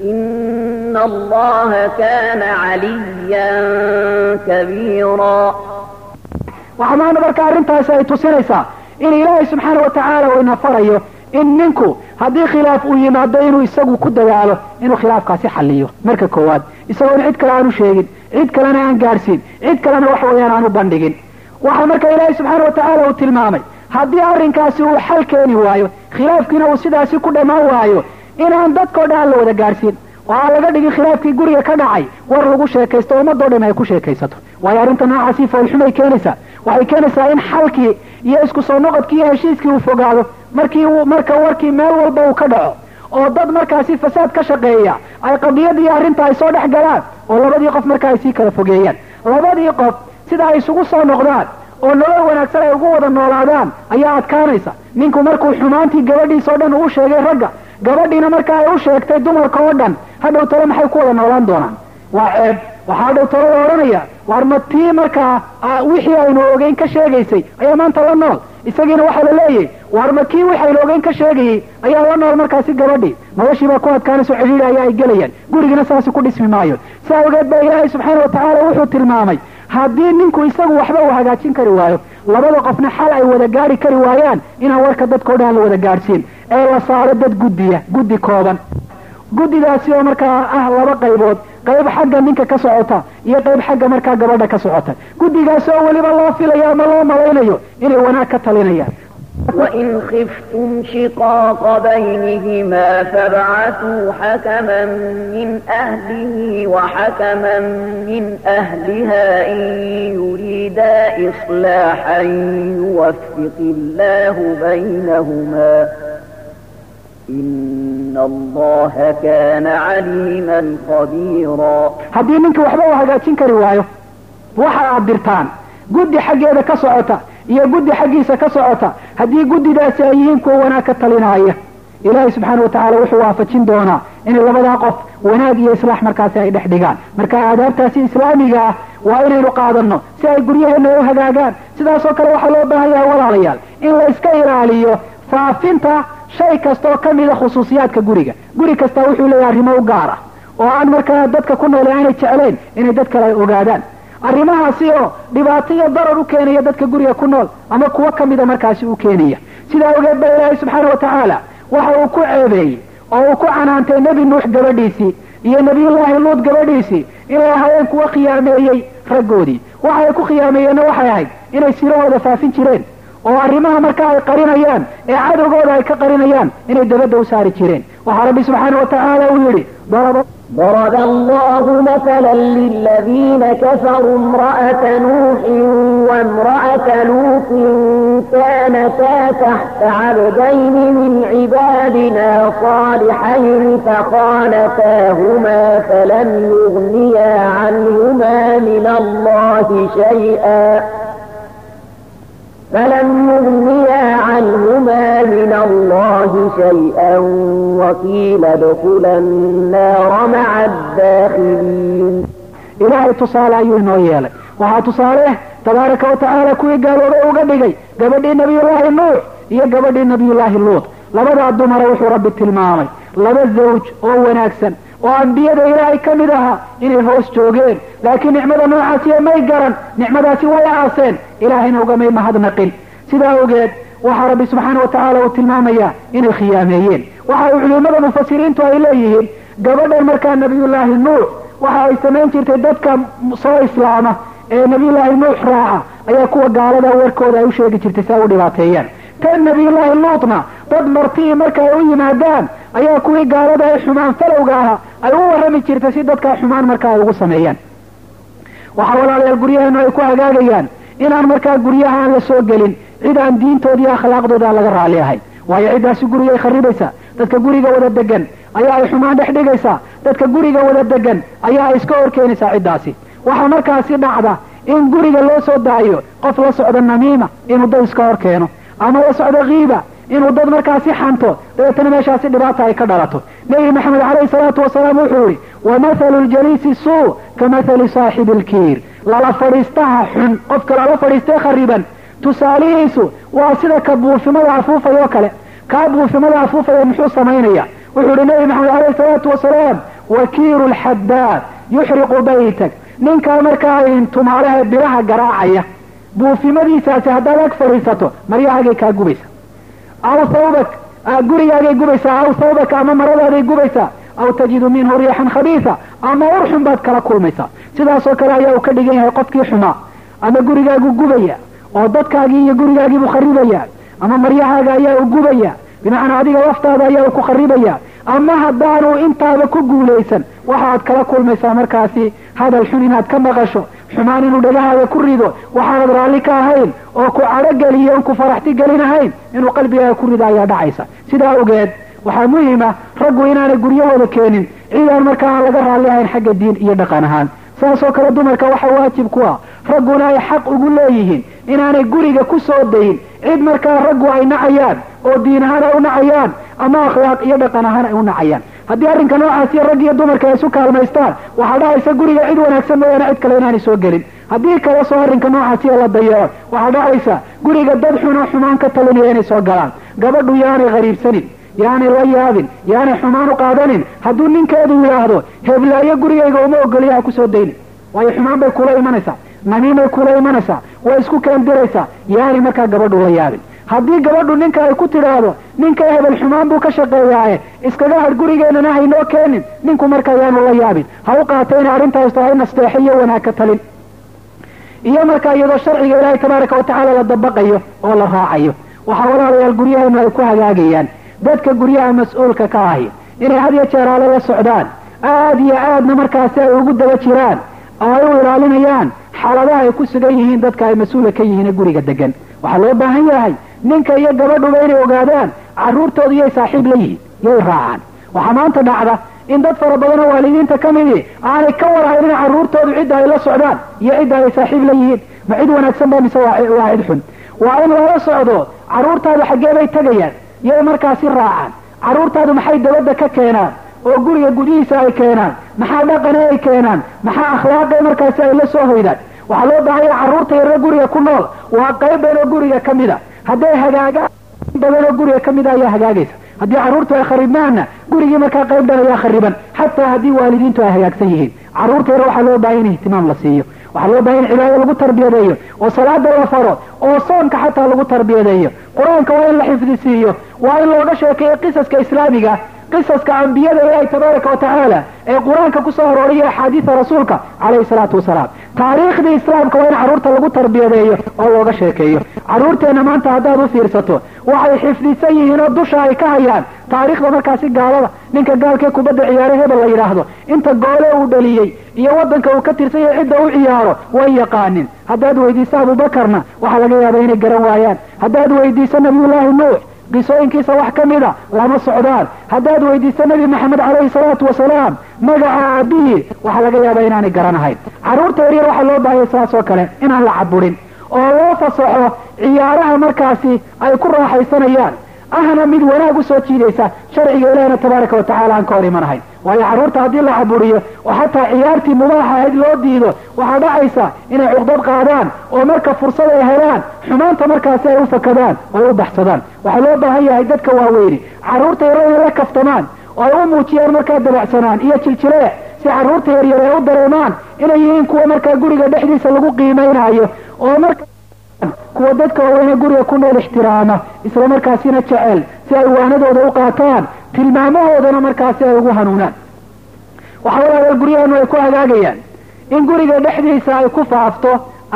إن الله كان عليا كبيرا وحمان بركة أرنتها سيتوسينيسا in ilaahay subxaana wa tacaala uu ina farayo in ninku haddii khilaaf uu yimaado inuu isagu ku dadaalo inuu khilaafkaasi xalliyo. Marka koowaad isagoon cid kale aanu sheegin cid kalena aan gaadhsiin cid kalena wax weeyaan aan u bandhigin. Waxaa marka ilaahay subxaana wa tacaala uu tilmaamay haddii arrinkaasi uu xal keeni waayo khilaafkiina uu sidaasi ku dhammaan waayo inaan dadkao dhan aan la wada gaadhsiin oo aan laga dhigin khilaafkii guriga ka dhacay war lagu sheekaysto ummadoo dhan ay ku sheekaysato waayo arrinta noocaasi foolxumay keenaysaa waxay keenaysaa in xalkii iyo isku soo noqodkii iyo heshiiskii uu fogaado markii marka warkii meel walba uu ka dhaco oo dad markaasi fasaad ka shaqeeya ay qadiyadii arrinta ay soo dhex galaan oo labadii qof marka ay sii kala fogeeyaan. Labadii qof sida ay isugu soo noqdaan oo nolol wanaagsan ay ugu wada noolaadaan ayaa adkaanaysa. Ninku markuu xumaantii gabadhiisa oo dhan uu sheegay ragga gabadhiina marka ay u sheegtay dumarka oo dhan hadhow talo maxay ku wada noolaan doonaan? Waa ceeb waxaa hadhow talo la odhanaya war ma tii markaa wixii aynu ogeyn ka sheegaysay ayaa maanta la nool? Isagiina waxaa la leeyahy war ma kii waxaynu ogeyn ka sheegayey ayaa la nool markaasi gabadhii noloshii baa ku adkaanayso cidhiidhi ayaa ay gelayaan. Gurigiina saasi ku dhismi maayo. Saa awgeed baa ilaahay subxaana wa tacaala wuxuu tilmaamay haddii ninku isagu waxba uu hagaajin kari waayo labada qofna xal ay wada gaari kari waayaan inaan warka dadkao dhan la wada gaadhsiin. Ee la saaro dad guddiya guddi kooban. Guddidaasi oo markaa ah laba qaybood qayb xagga ninka ka socota iyo qayb xagga markaa gabadha ka socota. Guddigaasoo weliba loo filayo ama loo malaynayo inay wanaag ka talinayaan. وإن خفتم شقاق بينهما فابعثوا حكما من أهله وحكما من أهلها إن يريدا إصلاحا يوفق الله بينهما haddii ninka waxba uu hagaajin kari waayo waxa aad dirtaan guddi xaggeeda ka socota iyo guddi xaggiisa ka socota haddii guddidaasi ay yihiin kuwa wanaag ka talinaya ilaahay subxaana wa tacaala wuxuu waafajin doonaa inay labadaa qof wanaag iyo islaax markaasi ay dhex dhigaan. Marka aadaabtaasi islaamiga ah waa inaynu qaadanno si ay guryaheena u hagaagaan. Sidaasoo kale waxaa loo baahan yahay walaalayaal in la iska ilaaliyo faafinta shay kasta oo kamida khusuusiyaadka guriga. Guri kasta wuxuu leeyahay arrimo u gaar ah oo aan markaa dadka ku noole aanay jeclayn inay dad kale ay ogaadaan. Arrimahaasi oo dhibaato iyo darar u keenaya dadka guriga ku nool ama kuwo kamida markaasi u keenaya. Sidaa ogeed ba ilaahay subxaana wa tacaala waxa uu ku ceebeeyey oo uu ku canaantay nebi nuux gabadhiisii iyo nebiyullaahi luud gabadhiisii inay ahaayeen kuwo khiyaameeyey raggoodii. Waxa ay ku khiyaameeyeenna waxay ahayd inay sirahooda faafin jireen oo arrimaha marka ay qarinayaan ee cadowgooda ay ka qarinayaan inay dabadda u saari jireen. Waxaa rabbi subxaana wa uu yidhi ضرب الله مثلا للذين كفروا امرأة نوح وامرأة لوط كانتا تحت عبدين من عبادنا صالحين فخانتاهما فلم يغنيا عنهما من الله شيئا فلم يغنيا عنهما من الله شيئا وقيل ادخلا النار مع الداخلين ilaahay tusaale ayuu inoo yeelay. Waxaa tusaale ah tabaaraka wa tacaala kuwii gaalooba uga dhigay gabadhii nebiyullaahi nuux iyo gabadhii nebiyullaahi luud labadaa dumara wuxuu rabbi tilmaamay. Laba zawj oo wanaagsan oo ambiyada ilaahay ka mid ahaa inay hoos joogeen. Laakiin nicmada noocaasiya may garan nicmadaasi way aaseen. Ilaahayna ugamay mahadnaqin. Sidaa awgeed waxaa rabbi subxaana wa tacaala uu tilmaamayaa inay khiyaameeyeen. Waxa uu culimada mufasiriintu ay leeyihiin gabadhan markaa nabiyullaahi nuux waxa ay samayn jirtay dadka soo islaama ee nabiyullaahi nuux raaca ayaa kuwa gaalada warkooda ay u sheegi jirtay si ay u dhibaateeyaan. Tan nabiyullaahi luutna dad martii marka ay u yimaadaan ayaa kuwii gaalada ee xumaan falowga ahaa ay u warrami jirtay si dadkaa xumaan marka ay ugu sameeyaan. Waxaa walaalayaal guryaheenu ay ku hagaagayaan inaan markaa guryaha aan la soo gelin cid aan diintooda iyo akhlaaqdooda laga raali ahayn waayo ciddaasi gurigay kharibaysaa dadka guriga wada degan ayaa ay xumaan dhex dhigaysaa dadka guriga wada degan ayaa ay iska horkeenaysaa ciddaasi. Waxaa markaasi dhacda in guriga loo soo daayo qof la socda namiima inuu dad iska hor keeno ama la socdo kiiba inuu dad markaasi xanto dabeetana meeshaasi dhibaata ay ka dhalato. Nebi maxamed calayhi salaatu wasalaam wuxuu yihi wamathalu ljaliisi suu ka mathali saaxibi alkiir lala fadhiistaha xun qofka lala fadhiistee khariban. Tusaalihiisu waa sida ka buufimada afuufay oo kale. Kaa buufimada afuufaya muxuu samaynaya? Wuxuu yihi nebi maxamed calayhi salaatu wasalaam wakiilu lxadaad yuxriqu baytak. Ninkaa markaa tumaalaha biraha garaacaya. Buufimadiisaasi haddaad ag fadhiisato maryahaagay kaa gubaysa aw thawbak gurigaagay gubaysaa. Aw thawbaka ama maradaaday gubaysaa. Aw tajidu minhu riixan khabiisa. Ama urxun baad kala kulmaysaa. Sidaasoo kale ayaa uu ka dhigan yahay qofkii xumaa ama gurigaagu gubaya. Oo dadkaagii iyo gurigaagiibuu kharibaya. Ama maryahaaga ayaa u gubaya. Bimacnaa adiga laftaada ayaa uu ku kharibaya. Ama haddaanu intaaba ku guulaysan waxaad kala kulmaysaa markaasi hadal xun inaad ka maqasho xumaan inuu dhagahaada ku rido waxaanad raalli ka ahayn oo ku cadhogeliyo on ku faraxti gelinahayn inuu qalbigaaga ku rido ayaa dhacaysa. Sidaa ogeed waxaa muhima raggu inaanay guryahooda keenin ciidaan markaa aan laga raalli ahayn xagga diin iyo dhaqan ahaan. Saasoo kale dumarka waxaa waajib ku ah ragguna ay xaq ugu leeyihiin inaanay guriga ku soo dayin cid markaa raggu ay nacayaan oo diin ahaan ay u nacayaan ama akhlaaq iyo dhaqan ahaan ay u nacayaan haddii arrinka noocaasiyo rag iyo dumarka ay isu kaalmaystaan waxaa dhacaysa guriga cid wanaagsan mooyaane cid kale inaanay soo gelin. Haddii kale soo arrinka noocaasiyo la dayaco waxaa dhacaysa guriga dad xunoo xumaan ka talinaya inay soo galaan. Gabadhu yaanay qariibsanin yaanay la yaabin yaanay xumaan u qaadanin. Hadduu ninkeedu yidhaahdo heblaayo gurigayga uma ogoliyaha ku soo dayni waayo xumaan bay kula imanaysaa namiimay kula imanaysaa way isku keendiraysaa yaanay markaa gabadhu la yaabin haddii gabadhu ninka ay ku tidhaahdo ninka hebel xumaan buu ka shaqeeyaaye. Iskaga hadh gurigeennana haynoo keenin. Ninku markaa yaanu la yaabin. Ha u qaata inay arrintaas tahay nasteexo iyo wanaag ka talin. Iyo markaa iyadoo sharciga ilaahay tabaaraka watacaala la dabaqayo oo la raacayo. Waxaa walaalayaal guryaheenu ay ku hagaagayaan. Dadka guryaha mas'uulka ka ahi inay had iyo jeer aale la socdaan aada iyo aadna markaasi ay ugu daba jiraan oo ay u ilaalinayaan xaaladaha ay ku sugan yihiin dadka ay mas'uula ka yihiin ee guriga degan waxaa loo baahan yahay ninka iyo gabadhuba inay ogaadaan carruurtooda iyay saaxiib la yihiin yay raacaan. Waxaa maanta dhacda in dad fara badan oo waalidiinta ka midii aanay ka warhaynin carruurtoodu cidda ay la socdaan iyo cidda ay saaxiib la yihiin. Ma cid wanaagsan ba mise waa cid xun. Waa in lala socdo carruurtaadu xaggee bay tegayaan yay markaasi raacaan. Carruurtaadu maxay dabadda ka keenaan oo guriga gudihiisa ay keenaan? Maxaa dhaqane ay keenaan? Maxaa akhlaaqe markaasi ay la soo hoydaan? Waxaa loo baahanya carruurta yarre guriga ku nool. Waa qayb badan oo guriga ka mida hadday hagaagaan badan oo guriga ka mida ayaa hagaagaysa. Haddii carruurtu ay kharibmaanna gurigii markaa qayb dhan ayaa khariban xataa haddii waalidiintu ay hagaagsan yihiin. Carruurta yare waxaa loo baahanya in ihtimaam la siiyo. Waxaa loo baahanya in cibaado lagu tarbiyadeeyo oo salaada la faro oo soonka xataa lagu tarbiyadeeyo qur'aanka waa in la xifdisiiyo waa in looga sheekeeyo qisaska islaamiga qisaska ambiyada ilaahi tabaaraka wa tacaala ee qur'aanka ku soo arooriya axaadiida rasuulka calayhi salaatu wasalaam taariikhdii islaamka waa in carruurta lagu tarbiyadeeyo oo looga sheekeeyo. Carruurteenna maanta haddaad u fiirsato waxay xifdisan yihiin oo dusha ay ka hayaan. Taariikhda markaasi gaalada ninka gaalkee kubadda ciyaare hebel la yidhaahdo inta goole uu dhaliyey iyo waddanka uu ka tirsan yahay cidda u ciyaaro way yaqaanin haddaad weydiiso abubakarna waxaa laga yaaba inay garan waayaan. Haddaad weydiiso nabiyullaahi nuux qisooyinkiisa wax ka mida lama socdaan. Haddaad weydiiso nebi maxamed calayhi salaatu wasalaam magaca aabihii waxaa laga yaabaa inaanay garanahayn carruurta yaryar waxaa loo baahaya sidaas oo kale inaan la caburin oo loo fasaxo ciyaaraha markaasi ay ku raaxaysanayaan ahna mid wanaag u soo jiidaysa sharciga ilaahina tabaaraka watacaala aan ka hor imanahayn waayo carruurta haddii la caburiyo oo xataa ciyaartii mubaaxa ahayd loo diido waxaa dhacaysa inay cuqdad qaadaan oo marka fursad ay helaan xumaanta markaasi ay u fakadaan oo u baxsadaan. Waxaa loo baahan yahay dadka waaweyni carruurta yaro inay la kaftamaan oo ay u muujiyaan markaa dabacsanaan iyo jiljileec si carruurta yaryar ay u dareemaan inay yihiin kuwa markaa guriga dhexdiisa lagu qiimaynayo oo marka kuwa dadka waaweyne guriga ku nool ixtiraama isla markaasina jecel si ay waanadooda u qaataan tilmaamahoodana markaasi ay ugu hanuunaan. Waxaa walaalayaal guryaheenu ay ku hagaagayaan. In guriga dhexdiisa ay ku faafto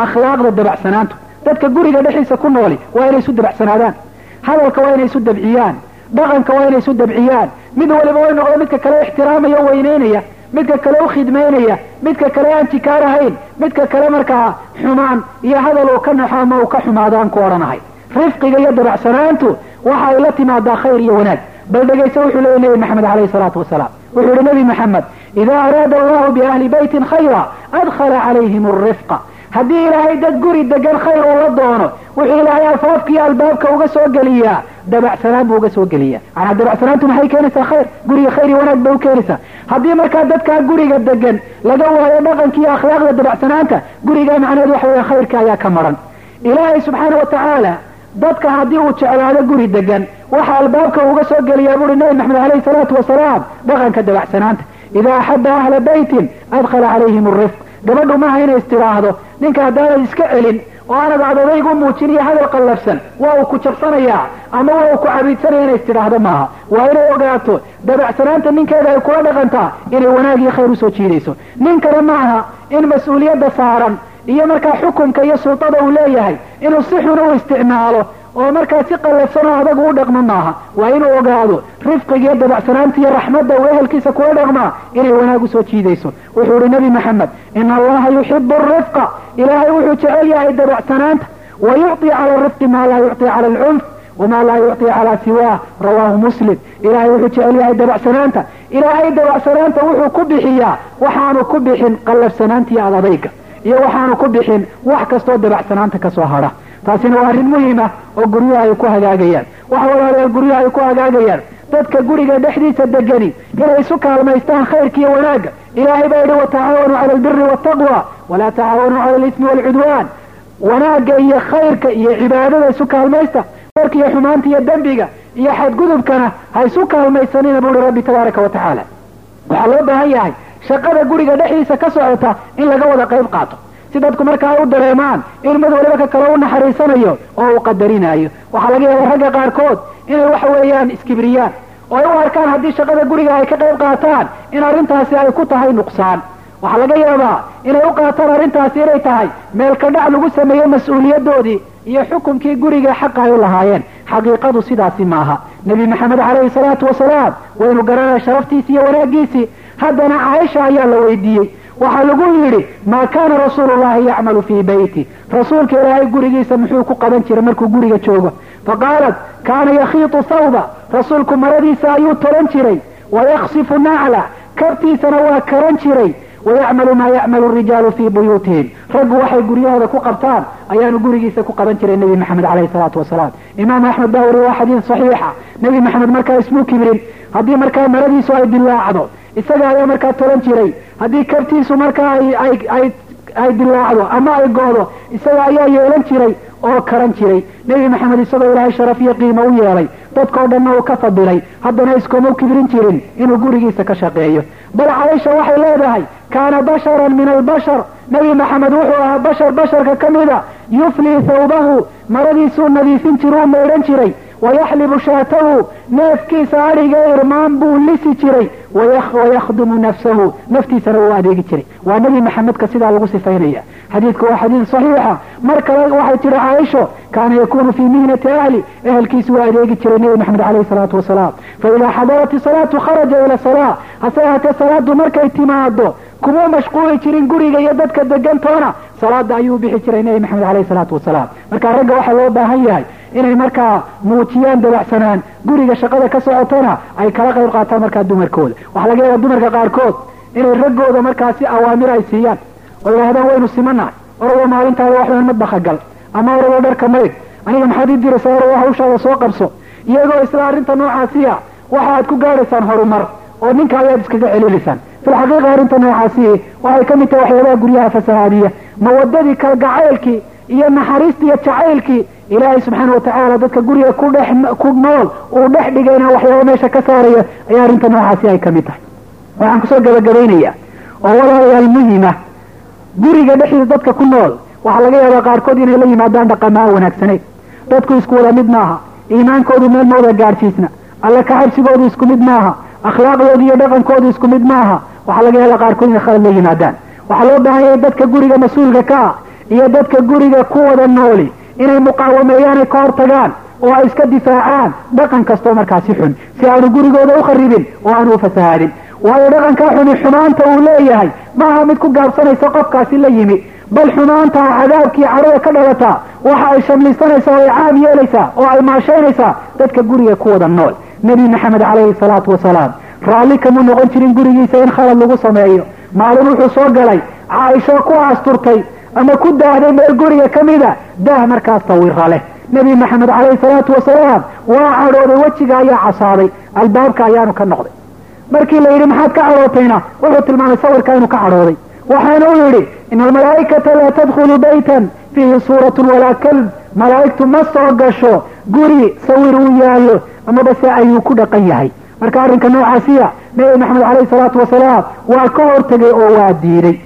akhlaaqda dabacsanaantu dadka guriga dhexdiisa ku nooli waa inay isu dabacsanaadaan. Hadalka waa inay isu dabciyaan. Dhaqanka waa inay isu dabciyaan. Mid waliba way noqdo midka kale ixtiraamaya weyneynaya midka kale u khidmaynaya midka kale aan jikaarahayn midka kale markaa xumaan iyo hadal uu ka naxo ama uu ka xumaado aan ku odhanahay rifqiga iyo dabacsanaantu waxa ay la timaadaa khayr iyo wanaag. Bal dhegaysa wuxuu leeyay nebi maxamed calayhi salaatu wasalaam. Wuxuu yihi nebi maxamed idaa araada allahu biahli beytin khayra adkhala calayhim alrifqa haddii ilaahay dad guri degan khayr uu la doono wuxuu ilaahay alfaafkiiyo albaabka uga soo geliyaa dabacsanaan buu uga soo geliyaa. Manaa dabacsanaantu maxay keenaysaa khayr. Guriga khayr iyo wanaag bay u keenaysaa. Haddii markaa dadkaa guriga degan laga waayo dhaqanka iyo akhlaaqda dabacsanaanta gurigaa macnaheed waxa weya khayrka ayaa ka maran. Ilaahay subxaana wa tacaala dadka haddii uu jeclaado guri degan waxa albaabka uga soo geliyaa buuri nabi maxamed calayhi salaatu wasalaam dhaqanka dabacsanaanta idaa axaba ahla beytin adkhala calayhim arifq gabadhu maaha inay istiraahdo. Ninka haddaanad iska celin oo aanad adadayg u muujin iyo hadal qallafsan waa uu ku jabsanayaa ama waa uu ku cabiidsanaya inay istidhaahdo maaha? Waa inay ogaato dabacsanaanta ninkeeda ay kula dhaqantaa inay wanaag iyo khayr u soo jiidayso. Nin kale maaha in mas'uuliyadda saaran iyo markaa xukunka iyo sultada uu leeyahay inuu si xun u isticmaalo oo markaa si qallafsanoo adagu u dhaqmo maaha waa inuu ogaado rifqiga iyo dabacsanaanta iyo raxmadda uu ehelkiisa kula dhaqmaa inay wanaag usoo jiidayso wuxuu ihi nabi maxamed ina allaha yuxibu arifqa ilaahay wuxuu jecel yahay dabacsanaanta wa yucطi cala arifqi maa laa yucطi cala alcunf wama laa yucطi calaa siwaah rawaahu muslim ilaahay wuxuu jecel yahay dabacsanaanta ilaahay dabacsanaanta wuxuu ku bixiyaa waxaanu ku bixin qallafsanaanta iyo adadayga iyo waxaanu ku bixin wax kastoo dabacsanaanta kasoo hadha taasina waa arrin muhima oo guryaha ay ku hagaagayaan waxa walaalayaal guryaha ay ku hagaagayaan dadka guriga dhexdiisa degani inay isu kaalmaystaan khayrka iyo wanaagga. Ilaahay baa yidhi watacaawanuu cala albiri waltaqwa walaa tacaawanuu cala alismi waalcudwaan wanaagga iyo khayrka iyo cibaadada isu kaalmaysta khayrka iyo xumaanta iyo dembiga iyo xadgudubkana ha isu kaalmaysanina buuhi rabbi tabaaraka wa tacaala. Waxaa loo baahan yahay shaqada guriga dhexdiisa ka socota in laga wada qayb qaato si dadku marka ay u dareemaan in mid waliba ka kale u naxariisanayo oo uu qadarinayo waxaa laga yaaba ragga qaarkood inay waxa weeyaan iskibriyaan oo ay u arkaan haddii shaqada guriga ay ka qayb qaataan in arrintaasi ay ku tahay nuqsaan. Waxaa laga yaabaa inay u qaataan arrintaasi inay tahay meel ka dhac lagu sameeyey mas'uuliyadoodii iyo xukunkii guriga xaqa ay u lahaayeen. Xaqiiqadu sidaasi maaha nebi maxamed calayhi salaatu wasalaam waynu garanaya sharaftiisi iyo wanaagiisii haddana caaisha ayaa la weydiiyey waxaa lagu yidhi maa kaana rasuulu llahi yacmalu fii beyti rasuulka ilaahay gurigiisa muxuu ku qaban jiray markuu guriga joogo. Faqaalat kaana yakhiitu sawba. Rasuulku maradiisa ayuu tolan jiray. Wayaksifu nacla. Kabtiisana waa karan jiray. Wayacmalu maa yacmalu rijaalu fii buyuutihim. Raggu waxay guryahooda ku qabtaan ayaanu gurigiisa ku qaban jiray nebi maxamed caleyhi salaatu wasalaam. Imaam axmed baa wariye waa xadiis saxiixa. Nebi maxamed markaa ismuu kibrin. Haddii markaa maradiisu ay dilaacdo isaga ayaa markaa tolan jiray haddii kabtiisu markaa ay ay dilaacdo ama ay go'do isaga ayaa yeelan jiray oo karan jiray. Nebi maxamed isagoo ilaahay sharaf iyo qiimo u yeelay. Dadkao dhanna uu ka fadilay. Haddana iskuma kibrin jirin inuu gurigiisa ka shaqeeyo. Bal caaisha waxay leedahay kaana basharan min albashar. Nebi maxamed wuxuu ahaa bashar basharka ka mida yuflii thawbahu. Maradiisuu nadiifin jira u maydhan jiray wayaxlibu shaatahu. Neefkiisa adhiga irmaan buu lisi jiray wayakhdumu nafsahu naftiisana uu adeegi jiray waa nebi maxamedka sidaa lagu sifaynaya xadiidku waa xadiid saxiixa mar kale waxay tiri caaisho kaana yakunu fii mihnati ahli ehelkiisu waa adeegi jiray nebi maxamed caleyhi salaatu wasalaam faidaa xadarat salaatu kharaja ila salaa hase ahaatee salaadu markay timaado kuma mashquuli jirin guriga iyo dadka degantoona. Salaada ayuu bixi jiray nebi maxamed caleyhi salaatu wasalaam marka ragga waxaa loo baahan yahay inay markaa muujiyaan dabacsanaan guriga shaqada ka socotana ay kala qayb qaataan markaa dumarkooda. Waxaa laga yaabaa dumarka qaarkood inay raggooda markaa si awaamir ay siiyaan. Oo yidhahdaan waynu simanahay oragoo maalintaada waxban madbaxa gal ama oragoo dharka mayd aniga maxaad ii diraysaa oragoo hawshaada soo qabso? Iyagoo isla arrinta noocaasiya waxa aad ku gaadhaysaan horumar oo ninka ayaad iskaga celinaysaan filxaqiiqa arrinta noocaasi waxay ka mid tahay waxyaabaha guryaha fasahaadiya mawadadii kalgacaylkii iyo naxariistii iyo jacaylkii ilaahay subxaana watacaala dadka guriga ku nool uu dhex dhigayna waxyaaba meesha ka saaraya ayaa arrinta noocaasi ay ka mid tahay waxaan ku soo gabagabaynayaa oo walaalayaal muhima guriga dhexdiisa dadka ku nool waxaa laga yaabaa qaarkood inay la yimaadaan dhaqama aan wanaagsanayn dadku isku wada mid maaha iimaankoodu meel ma wada gaadhsiisna alla ka xabsigoodu isku mid maaha akhlaaqdoodu iyo dhaqankoodu isku mid maaha. Waxaa laga yaabaa qaarkood inay khalad la yimaadaan waxaa loo baahan yahay dadka guriga mas'uulka ka ah iyo dadka guriga ku wada nooli inay muqaawameeyaan ay ka hortagaan oo ay iska difaacaan. Dhaqan kastoo markaasi xun si aanu gurigooda u kharibin oo aanu u fasahaadin waayo dhaqankaa xuni xumaanta uu leeyahay maaha mid ku gaabsanaysa qofkaasi la yimi. Bal xumaanta cadaabkii cadhada ka dhalataa waxa ay shamlisanaysaa oo ay caam yeelaysaa oo ay maashaynaysaa dadka guriga ku wada nool nebi maxamed calayhi salaatu wasalaam. Raalli kamuu noqon jirin gurigiisa in khalad lagu sameeyo. Maalin wuxuu soo galay caaisho ku asturtay ama ku daahday meel guriga ka mida daah markaas tawira leh nebi maxamed calayhi salaatu wasalaam waa cadhooday wejiga ayaa casaaday. Albaabka ayaanu ka noqday. Markii la yidhi maxaad ka cadhootayna wuxuu tilmaamay sawirka inuu ka cadhooday. Waxaana u yidhi ina almalaa'ikata laa tadkhulu baytan fiihi suuratun walaa kalb. Malaa'igtu ma soo gasho guri sawir uu yaallo amaba se ayuu ku dhaqan yahay. Marka arrinka noocaasiya nebi maxamed caleyhi salaatu wasalaam waa ka hortegay oo waa diiday.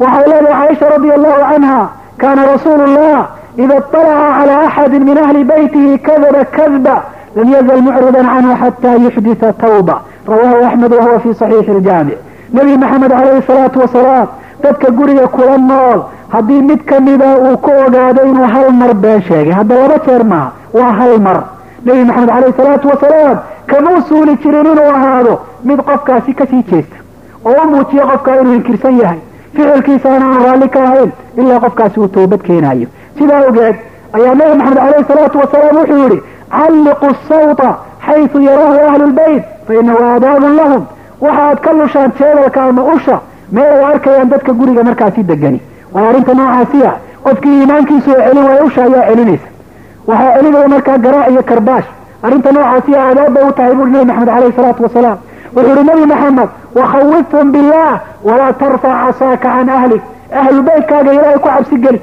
Waxay leedahay caaisha radia allahu canha kaana rasuulu llah ida طalaca calى axadi min ahli baytihi kadba kadba lam yazal mucridan canhu xata yuxdita tawba. Rawahu axmed wahuwa fi saxiixi iljaamic nebi maxamed calayhi salaatu wasalaam dadka guriga kula nool haddii mid kamida uu ku ogaado inuu hal mar been sheegay. Hadda laba jeer maaha waa hal mar nebi maxamed caleyhi salaatu wasalaam kamuu suuli jirin inuu ahaado mid qofkaasi ka sii jeesta. Oo u muujiya qofkaa inuu inkirsan yahay ficilkiisaana aan raalli ka ahayn ilaa qofkaasi uu toobad keenayo sidaa ogeed ayaa nebi maxamed caleyhi salaatu wasalaam wuxuu yihi calliqu sawta xaysu yaraahu ahlu lbeyt fa inahu aadaabun lahum. Waxaad ka lushaan jeedalka ama usha meel ay arkayaan dadka guriga markaasi degani. Waayo arrinta noocaasiya. Qofkii iimaankiisu oo celin waayo usha ayaa celinaysa waxaa celinaya markaa garaac iyo karbaash. Arrinta noocaasiya aadaab bay u tahay buuri nebi maxamed caleyhi salaatu wasalaam wuxuu ihi nebi maxamed wakhawifhum billah walaa tarfac casaaka can ahlik. Ahlu beytkaaga ilaahay ku cabsi geli.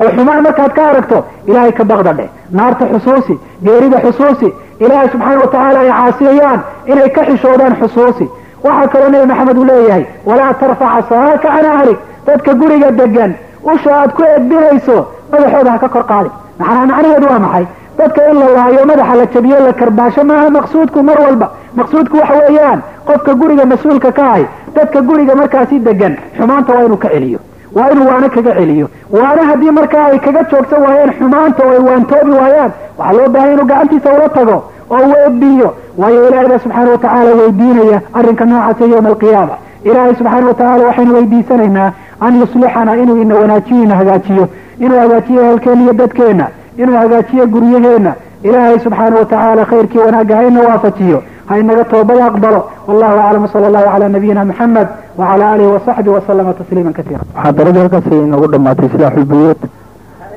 Oo xumaan markaad ka aragto ilaahay ka baqda dheh naarta xusuusi geerida xusuusi ilaahay subxaana watacaala ay caasiyayaan inay ka xishoodaan xusuusi. Waxaa kaloo nebi maxamed uu leeyahay walaa tarfac casaaka can ahlik. Dadka guriga degan usha aad ku edbinayso madaxooda ha ka kor qaadi macnaa macnaheedu waa maxay? Dadka in la laayo madaxa la jabiyo la karbaasho maaha maqsuudku mar walba. Maqsuudku waxa weeyaan qofka guriga mas'uulka ka ahay dadka guriga markaasi degan xumaanta waa inuu ka celiyo. Waa inuu waana kaga celiyo. Waana haddii markaa ay kaga joogsan waayaan xumaanta oo ay waantoobi waayaan. Waxaa loo baahanya inuu gacantiisa ula tago oo uu edbiyo waayo ilaahay baa subxaana watacaala weydiinaya arrinka noocaasa yowma alqiyaama ilaahay subxaana watacaala waxaynu weydiisanaynaa an yuslixana inuu ina wanaajiyo ina hagaajiyo inuu hagaajiyo ehelkeena iyo dadkeena inuu hagaajiyo guryaheena ilaahay subxaana watacaala khayrkii wanaagga ha ina waafajiyo ha inaga toobada aqbalo. Wallahu aclam sala allahu calaa nabiyina maxamed wacala aalihi wasaxbihi wasalama tasliima kasiira muxaadaradii halkaas ay inoogu dhammaatay buyuud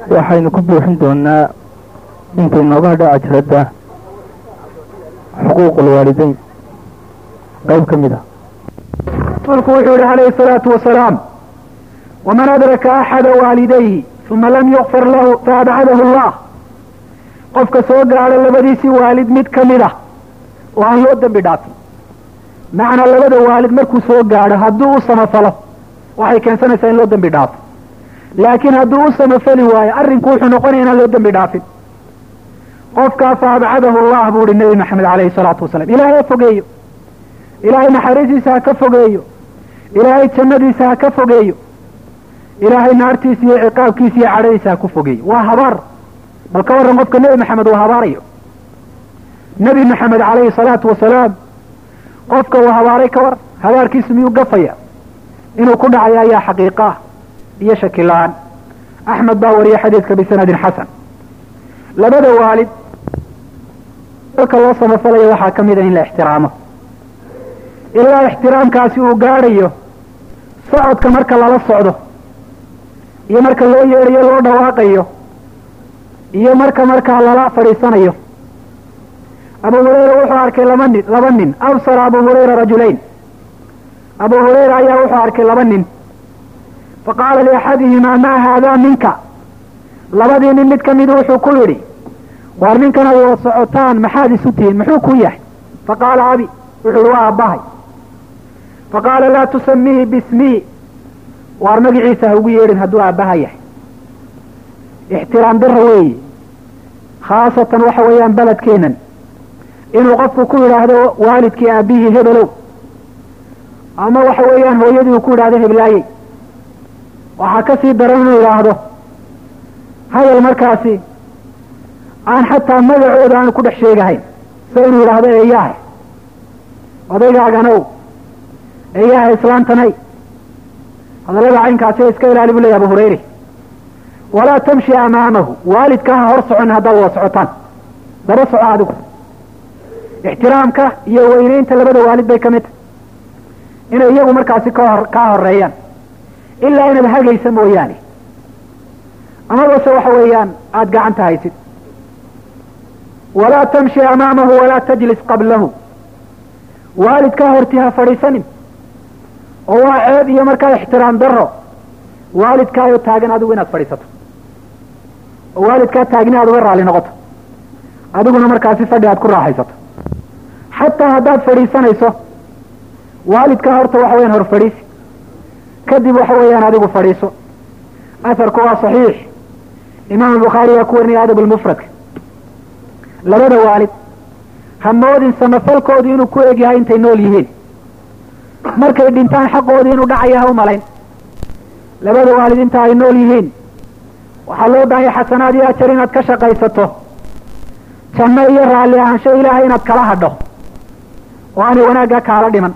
waxaynu ku buuxin doonaa inta inooga hadha ajradda xuquuq alwaalideyn qayb ka mid ah. Rasuulku wuxuu yihi calayhi salaatu wasalaam waman adraka axada waalidayhi uma lam yukfar lahu faabcadahu allah qofka soo gaadho labadiisii waalid mid ka mid ah oo aan loo dembi dhaafin macnaa labada waalid markuu soo gaadho hadduu u samafalo waxay keensanaysaa in loo dembi dhaafo laakiin hadduu u samafali waayo arrinku wuxuu noqonaya inaan loo dembi dhaafin qofkaa faabcadahu allah buu ihi nebi maxamed caleyhi salaatu wasalaam ilaahay ha fogeeyo ilaahay naxariisiisa ha ka fogeeyo ilaahay jannadiisa ha ka fogeeyo ilaahay naartiisa iyo ciqaabkiisa iyo cadhadiisa ha ku fogeeyo waa habaar. Bal ka warran qofka nebi maxamed uu habaarayo. Nebi maxamed caleyhi salaatu wasalaam qofka uu habaaray ka war habaarkiisu miyuu gafaya? Inuu ku dhacay ayaa xaqiiqa ah iyo shaki la'aan axmed baa wariya xadiidka bisanadin xasan. Labada waalid dalka loo samafalayo waxaa ka mid a in la ixtiraamo. Ilaa ixtiraamkaasi uu gaadhayo socodka marka lala socdo iyo marka loo yeedhayo loo dhawaaqayo. Iyo marka markaa lala fadhiisanayo. Abu hurayra wuxuu arkay laba nin laba nin. Absara abu hurayra rajulayn. Abu hurayra ayaa wuxuu arkay laba nin. Faqaala liaxadihimaa maa haadaa minka? Labadii nin mid kamidi wuxuu ku yidhi waar ninkan ad socotaan maxaad isu tihiin? Muxuu ku yahay? Faqaala abi wuxuu yihi waa aabbahay. Faqaala laa tusamiihi bismii waar magaciisa ha ugu yeedhin hadduu aabbaha yahay. Ixtiraam dara weeye khaasatan waxa weeyaan beledkeenan inuu qofku ku yidhaahdo waalidkii aabihii hebelow ama waxa weeyaan hooyadii uu ku yidhahdo heblaayey. Waxaa ka sii daran inuu yidhaahdo hadal markaasi aan xataa magacooda aanu ku dhex sheegahayn sida inuu yidhaahdo eeyahay odaygaaganw eeyaha islaantanay hadallada caynkaasi iska ilaali bu leeya abu hurayre walaa tamshi amaamahu. Waalidka ha hor socon haddaad wada socotaan. Daba soco adigu. Ixtiraamka iyo weyneynta labada waalid bay ka mid inay iyagu markaasi kahor kaa horeeyaan ilaa inaad hagaysa mooyaane. Amabase waxa weeyaan aada gacanta haysid. Walaa tamshi amaamahu walaa tajlis qablahu. Waalidkaa hortii ha fadhiisanin oo waa ceeb iyo markaa ixtiraam daro waalidkaayo taagan adigu inaad fadhiisato. Oo waalidkaa taagni aad uga raali noqoto. Adiguna markaasi fadhi aad ku raaxaysato. Xataa haddaad fadhiisanayso waalidkaa horta waxa weyaan hor fadhiisi. Kadib waxa weeyaan adigu fadhiiso. Asarku waa saxiix. Imaam bukhaari waa ku warinaya adab lmufradka labada waalid ha moodin samafalkoodii inuu ku egyahay intay nool yihiin markay dhintaan xaqoodii inuu dhacaya ha u malayn. Labada waalid inta ay nool yihiin waxaa loo baahanya xasanaad iyo ajar inaad ka shaqaysato. Janno iyo raalli ahaansho ilaahay inaad kala hadho oo aanay wanaaggaa kaala dhiman.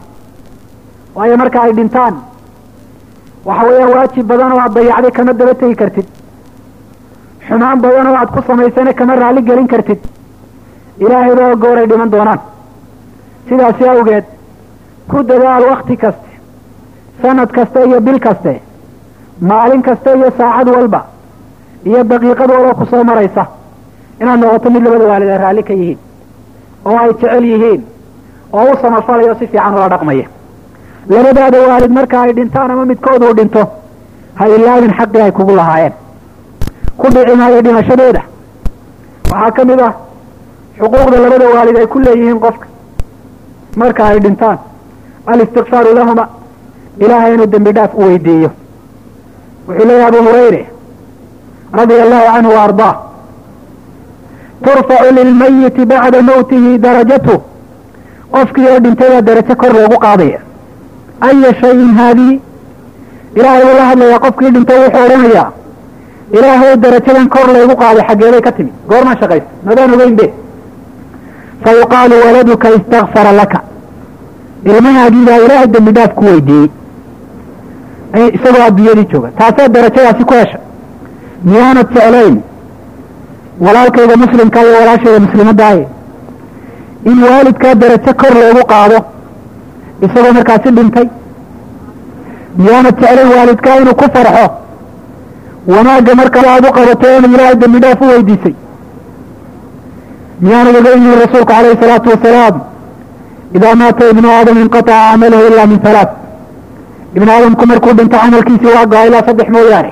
Waayo marka ay dhintaan waxa weeyaan waajib badan oo aad dayacday kama daba tegi kartid. Xumaan badan oo aad ku samaysana kama raalli gelin kartid. Ilaahay baa gooray dhiman doonaan. Sidaasi awgeed ku dadaal wakti kaste sanad kaste iyo bil kaste maalin kaste iyo saacad walba iyo daqiiqad walba ku soo maraysa inaad noqoto mid labada waalid ay raalli ka yihiin oo ay jecel yihiin oo u samafalayo si fiican ula dhaqmaya labadaada waalid marka ay dhintaan ama midkood uu dhinto ha ilaabin xaqii ay kugu lahaayeen. Ku dhici maayo dhimashadooda. Waxaa ka mid ah xuquuqda labada waalid ay ku leeyihiin qofka marka ay dhintaan alistikfaaru lahuma ilaahay inuu dembi dhaaf u weydiiyo wuxuu leeyahay abu hurayre radia allahu canhu wa ardaa turfacu lilmayiti bacda mawtihi darajatu qofkii oo dhintay baa darajo kor loogu qaadaya aya shayin haadihi ilaahay buu la hadlayaa qofkii dhintay wuxuu odhanayaa ilaahay darajadan kor laygu qaaday xaggeeday ka timi goormaa shaqaysa madaan ogeyn be fa yuqaalu waladuka istakfara laka ilmahaagii baa ilaahay dembi dhaaf ku weydiiyey isagoo adduunyadii jooga taasaa darajadaasi ku hesha. Miyaanad jeclayn? Walaalkayga muslimka iyo walaashayda muslimadaaye in waalidkaa darajo kor loogu qaado isagoo markaasi dhintay. Miyaanad jeclayn waalidkaa inuu ku farxo? Wanaagga marka aad u qabato inuu ilaahay dembi dhaaf u weydiisay. Miyaanad ogeyn yihi rasuulku calayhi salaatu wasalaam idaa maata ibnu aadam inqataca camaluhu ilaa min halaat ibnu aadamku markuu dhinto camalkiisii waa go-a ilaa saddex mooyaane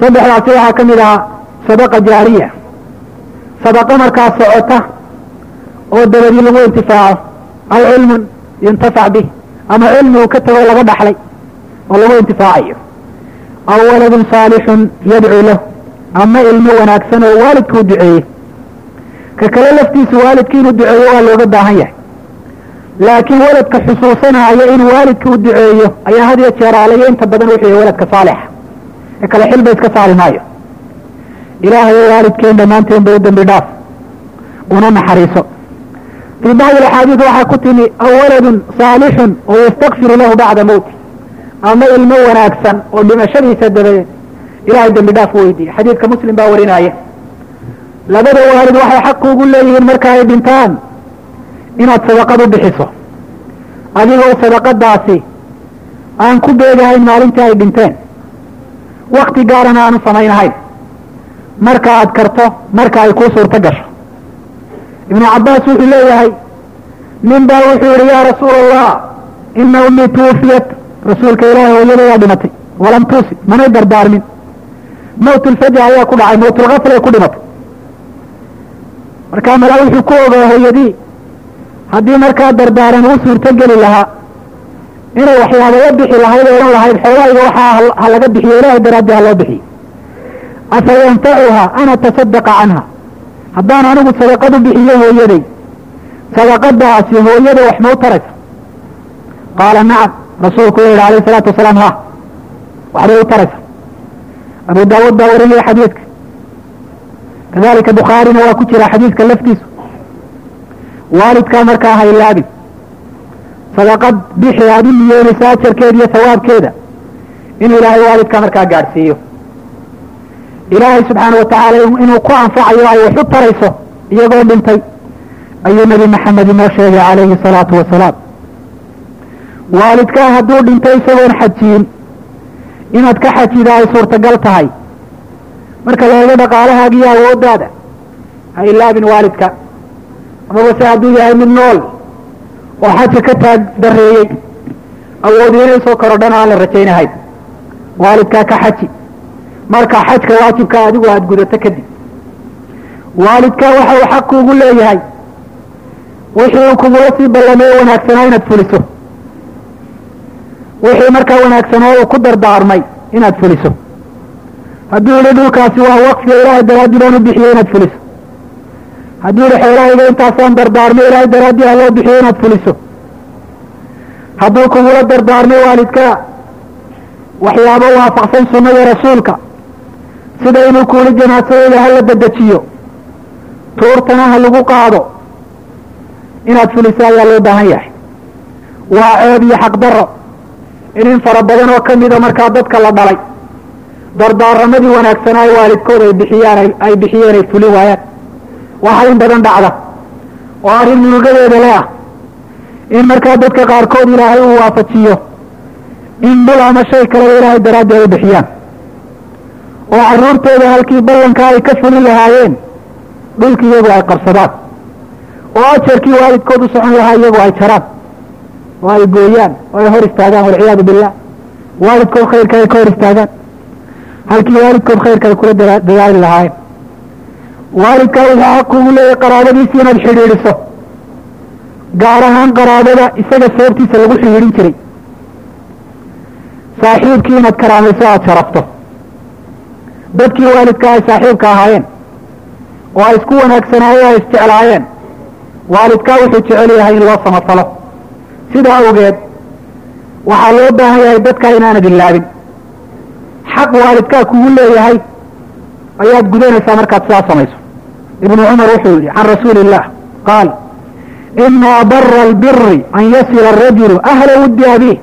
saddexdaasi waxaa ka mid ahaa sadaqa jaariya sadaqa markaa socota oo dabadii lagu intifaaco aw cilmun yuntafac bih ama cilmi uu ka tago laga dhaxlay oo lagu intifaacayo aw waladun saalixun yadcuu lahu ama ilmo wanaagsan oo waalidkuu duceeyey ka kale laftiisu waalidki inuu duceeyo waa looga baahan yahay. Laakiin waladka xusuusanaya inuu waalidka u duceeyo ayaa had iyo jeeraalayo inta badan wuxuu yahay waladka saalixa. Ee kale xilba iska saari maayo ilaahay oo waalidkeen dhammaanteen ba u dembi dhaaf. Una naxariiso. Fii bacdi axaadiis waxaa ku timi aw waladun saalixun oo yastakfiru lahu bacda mowti ama ilmo wanaagsan oo dhimashadiisa dabadeed. Ilahay dembi dhaaf u weydiiye xadiidka muslim baa warinaya labada waalid waxay xaq ugu leeyihiin marka ay dhintaan inaad sadaqad u bixiso. Adigoo sadaqadaasi aan ku beegahayn maalintii ay dhinteen. Wakti gaarana aanu samaynahayn marka aad karto marka ay kuu suurto gasho. Ibnu cabbaas wuxuu leeyahay nin baa wuxuu yihi yaa rasuula allah ina ummii tuufiyat. Rasuulka ilaahi hooyada waa dhimatay. Walam tuusi manay dardaarmin mawt lfaja ayaa ku dhacay mawtulkaflay ku dhimatay markaa malaa wuxuu ku ogaa hooyadii haddii markaa dardaaran uu suurto geli lahaa inay waxyaaba la bixi lahayd odhan lahayd xoolahayga waxaa ha laga bixiyo ilaahay daraaddi ha loo bixiyo afa yanfacuha an atasadaqa canha. Haddaan anigu sadaqad u bixiyo hooyaday sadaqadaasi hooyada wax mau taraysa qaala nacam rasuulku wuxu yihi alayh isalaatu wasalaam ha waxbay u taraysa abu daawuud baa wariyay xadiidka kadalika bukhaarina waa ku jira xadiidka laftiisu waalidkaa markaa ha ilaabin sadaqad bixi aad u niyoonaysa ajarkeeda iyo sawaabkeeda inuu ilaahay waalidkaa markaa gaadhsiiyo ilaahay subxaana watacaala inuu ku anfacayo ay wax u tarayso iyagoo dhintay ayuu nebi maxamed inoo sheegay calayhi salaatu wasalaam waalidkaa hadduu dhintay isagoon xajiyin inaad ka xajida ay suurtagal tahay marka la eego dhaqaalahaaga iyo awooddaada ha ilaabin waalidka amaba se hadduu yahay mid nool oo xaja ka taag dareeyey awoodi inay soo korodhana aan la rajaynahayn waalidkaa ka xaji. Marka xajka waajibka adigu aada gudato kadib waalidkaa waxa uu xaq ugu leeyahay. Wixii uu kugula sii ballamay wanaagsanaa inaad fuliso. Wixii markaa wanaagsanaa uu ku dardaarmay inaad fuliso hadduu yihi dhulkaasi waa waqfiga ilaahay daraaddii baan u bixiyey inaad fuliso. Hadduu yihi xoolahayga intaasaan dardaarmay ilaahay daraaddii ha loo bixiyo inaad fuliso. Hadduu kugula dardaarmay waalidka waxyaabo waafaqsan sunnada rasuulka sida inuu kuuli janaasadayda hala dedejiyo tuurtana ha lagu qaado inaad fuliso ayaa loo baahan yahay. Waa ceeb iyo xaqdarro in in fara badan oo kamida markaa dadka la dhalay dardaaramadii wanaagsanaa ay waalidkooda ay bixiyaan ay bixiyeen ay fulin waayaan. Waxa in badan dhacda. Oo arrin munugadeeda le ah. In markaa dadka qaarkood ilaahay uu waafajiyo. In dhul ama shay kaleba ilaahay daraaddi ay bixiyaan. Oo carruurtooda halkii ballanka ay ka fulin lahaayeen. Dhulki iyagu ay qabsadaan oo ajarkii waalidkood u socon lahaa iyagu ay jaraan. Oo ay gooyaan. Oo ay hor istaagaan walciyaadu billah. Waalidkood khayrka ay ka hor istaagaan halkii waalidkood khayrka ay kula dadaali lahaayeen waalidkaa wuxuu xaq kugu leeyahay qaraabadiisi inaad xidhiidhiso. Gaar ahaan qaraabada isaga sababtiisa lagu xidhiidhin jiray. Saaxiibkii inaad karaamayso aada sharafto. Dadkii waalidka ay saaxiibka ahaayeen oo ay isku wanaagsanaayeen ay isjeclaayeen waalidkaa wuxuu jecel yahay in loo samafalo sidaa awgeed waxaa loo baahan yahay dadka inaanad ilaabin xaq waalidkaa kugu leeyahay ayaad gudanaysaa markaad sidaa samayso. Ibnu cumar wuxuu yihi can rasuuli illah qaal ina abara albiri an yasila arajulu ahla wuddi abih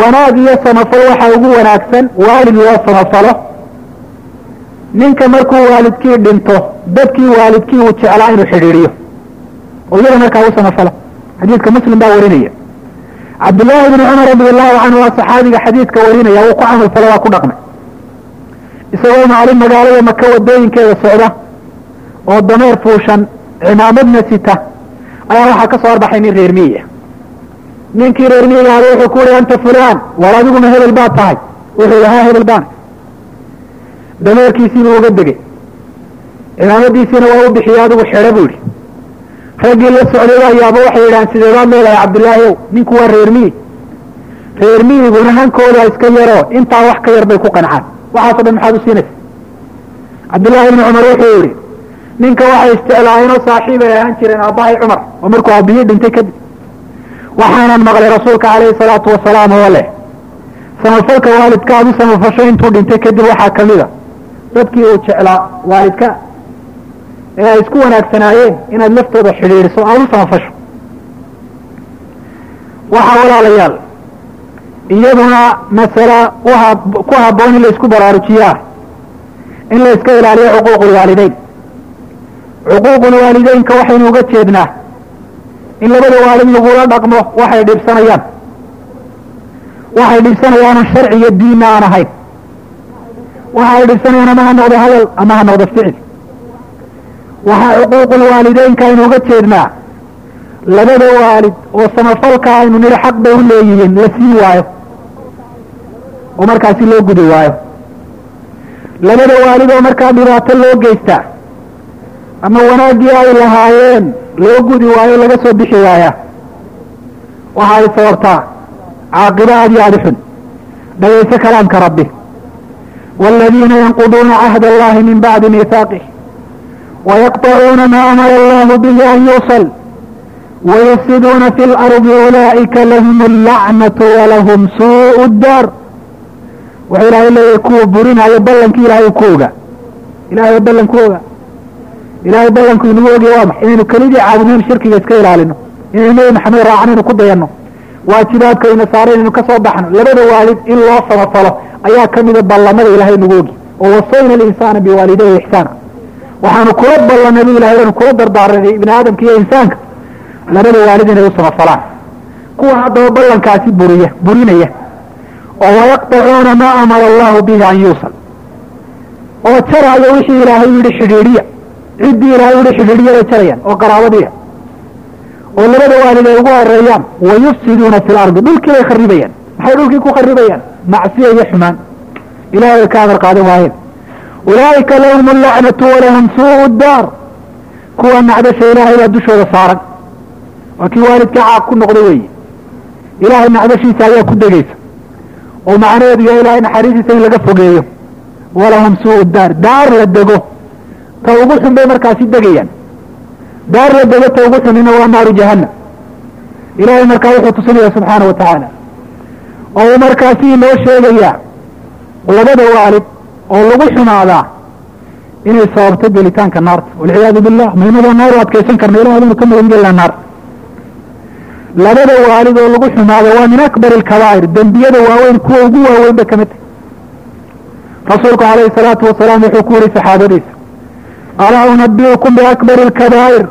wanaag iyo samafal waxaa ugu wanaagsan waalid loo samafalo. Ninka markuu waalidkii dhinto dadkii waalidkii uu jeclaa inuu xidhiidhiyo. Oo iyada markaa u samafalo. Xadiidka muslim baa warinaya cabdullaahi bni cumar radi allahu canhu waa saxaabiga xadiidka warinaya wuu ku camal falo waa ku dhaqmay. Isagoo maalin magaalada maka wadooyinkeeda socda oo dameer fuushan cimaamadna sita ayaa waxaa ka soo arbaxay nin reer miyiga. Ninkii reer miyigaada wuxuu ku yihi anta fulaan war adiguna hebel baad tahay. Wuxuu yihi hebel baan dameerkiisiibuu uga degay. Cimaamadiisiina waa u bixiyey adigu xidho buu yihi raggii la socday waa yaabo waxay yidhahaan sideebaad leedahay cabdillaahi? Ow ninku waa reer miyig reer miyiguna hankooda iska yaroo intaa wax ka yar bay ku qancaan waxaaso dhan maxaad u siinaysa? Cabdullaahi ibni cumar wuxuu yihi ninka waxay isjeclaayeenoo saaxiib ay ahaan jireen aabbahay cumar oo markuu aabbiyi dhintay kadib waxaanan maqlay rasuulka calayhi salaatu wasalaam oo leh samafalka waalidka aad u samafasho intuu dhintay kadib waxaa ka mid a. Dadkii uu jeclaa waalidka ee ay isku wanaagsanaayeen inaad laftooda xidhiidhiso aada u samafasho waxaa walaalayaal iyaduna masala uha ku habboon in la isku baraarujiyaa in la iska ilaaliyo cuquuqulwaalideyn cuquuqulwaalideynka waxaynu uga jeednaa in labada waalid lagula dhaqmo waxay dhibsanayaan. Waxay dhibsanayaanan sharci iyo diinna aan ahayn. Waxa ay dhibsanayaan ama ha noqdo hadal ama ha noqdo ficil waxaa cuquuqulwaalideynka aynu uga jeednaa. Labada waalid oo samafalka aynu nidhi xaq bay u leeyihiin la sii waayo. Oo markaasi loo gudi waayo. Labada waalid oo markaa dhibaato loo geystaa ama wanaaggii ay lahaayeen loo gudi waayo laga soo bixi waayaa. Waxa ay sababtaa caaqibo aad iyo aada xun dhagayso kalaamka rabbi. Waaladiina yanquduuna cahda allahi min bacdi miihaaqih wayaqطacuuna ma amara allahu bihi an yuusal wayufsiduuna fi lardi ulaa'ika lahum allacnatu walahum suuءu daar wuxuu ilaahay leeyahay kuwa burinaayo ballankii ilaahay ku oga ilahay ballanku oga ilahay ballanku inagu ogya waa max inaynu kelidii caabudnayn shirkiga iska ilaalino inaynu nebi maxamed raacnaynu ku dayanno waajibaadka ina saara inaynu ka soo baxno labada waalid in loo samafalo ayaa kamida ballamada ilahay nagu ogi oo wasayna alinsaana biwaalidayhi ixsaana waxaanu kula ballanay bu ilahay anu kula dardaaranay ibni aadamka iyo insaanka. Labada waalid inay u samafalaan kuwa haddaba ballankaasi buriya burinaya oo wayaqطacuuna maa amara allahu bihi an yuusal. Oo jaraayo wixii ilaahay yihi xidhiidhiya ciddii ilaahay yihi xidhiidhiya bay jarayaan oo qaraabadiia oo labada waalid ay ugu horeeyaan wayufsiduuna fi lardi dhulkii bay kharibayaan maxay dhulkii ku kharibayaan macsiya iyo xumaan. Ilahay bay ka amar qaadan waayeen ulaa'ika lahum allacnatu walahum suuءu daar kuwa nacdasha ilaahay baa dushooda saaran waa kii waalidka caaq ku noqday weeye ilaahay nacdashiisa ayaa ku degaysa oo macnaheedu yahay ilaahay naxariistiisa in laga fogeeyo walahum suu daar daar la dego ta ugu xun bay markaasi degayaan daar la dego ta ugu xunina waa naaru jahannam ilaahay markaa wuxuu tusinaya subxaana wa tacaala oo uu markaasi inoo sheegayaa labada waalid oo lagu xumaadaa inay sababto gelitaanka naarta walciyaadu billah maynadoo naar u adkaysan karna ilahay baynu ka magan gelnaa naar. Labada waalid oo lagu xumaado waa min akbar alkabaa'ir dembiyada waaweyn kuwa ugu waaweyn bay ka mid tahay. Rasuulku calayhi salaatu wasalaam wuxuu ku yihi saxaabadiisa alaa unabiukum biakbari alkabaa'ir?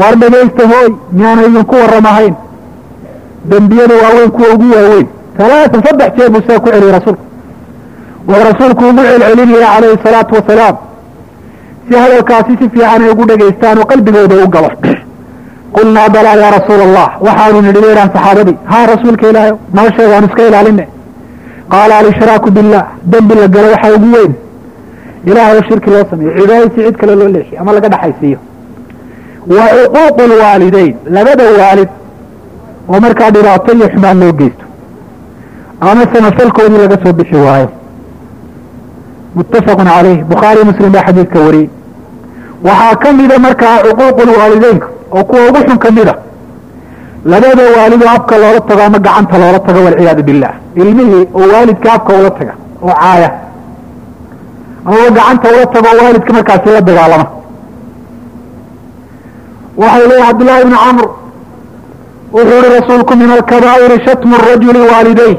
Waar dhegaysta hooy miyaana idinku warramahayn dembiyada waaweyn kuwa ugu waaweyn. Halaatan saddex jeer buu saa ku celiyey rasuulku wuxuu rasuulku ugu celcelinaya calayhi salaatu wasalaam si hadalkaasi si fiican ay ugu dhegaystaan oo qalbigooda u galo qulnaa balaa yaa rasuula allah waxaanu nidhi leedahan saxaabadii haa rasuulka ilaahay noo sheeg aan iska ilaaline qaala alishraaku billah dembi la galo waxaa ugu weyn ilahay oo shirki loo sameeyo cibaadadii cid kale loo leexiyo ama laga dhaxaysiiyo wa cuquuqu lwaalideyn labada waalid oo markaa dhibaato iyo xumaan loo geysto ama samafalkoodii laga soo bixi waayo muttafaqun caleyh bukhaari muslim baa xadiidka wariyey waxaa ka mida markaa cuquuqu lwaalideynka oo kuwa ugu xun ka mida labada waalidoo afka loola tago ama gacanta loola tago walciyaadu billah. Ilmihii oo waalidka afka ula taga oo caaya. Amaba gacanta ula tago oo waalidka markaasi la dagaalama. Waxay leeyahy cabdullahi ibni camr wuxuu yihi rasuulku min alkabaa'iri shatmu rajuli waalidey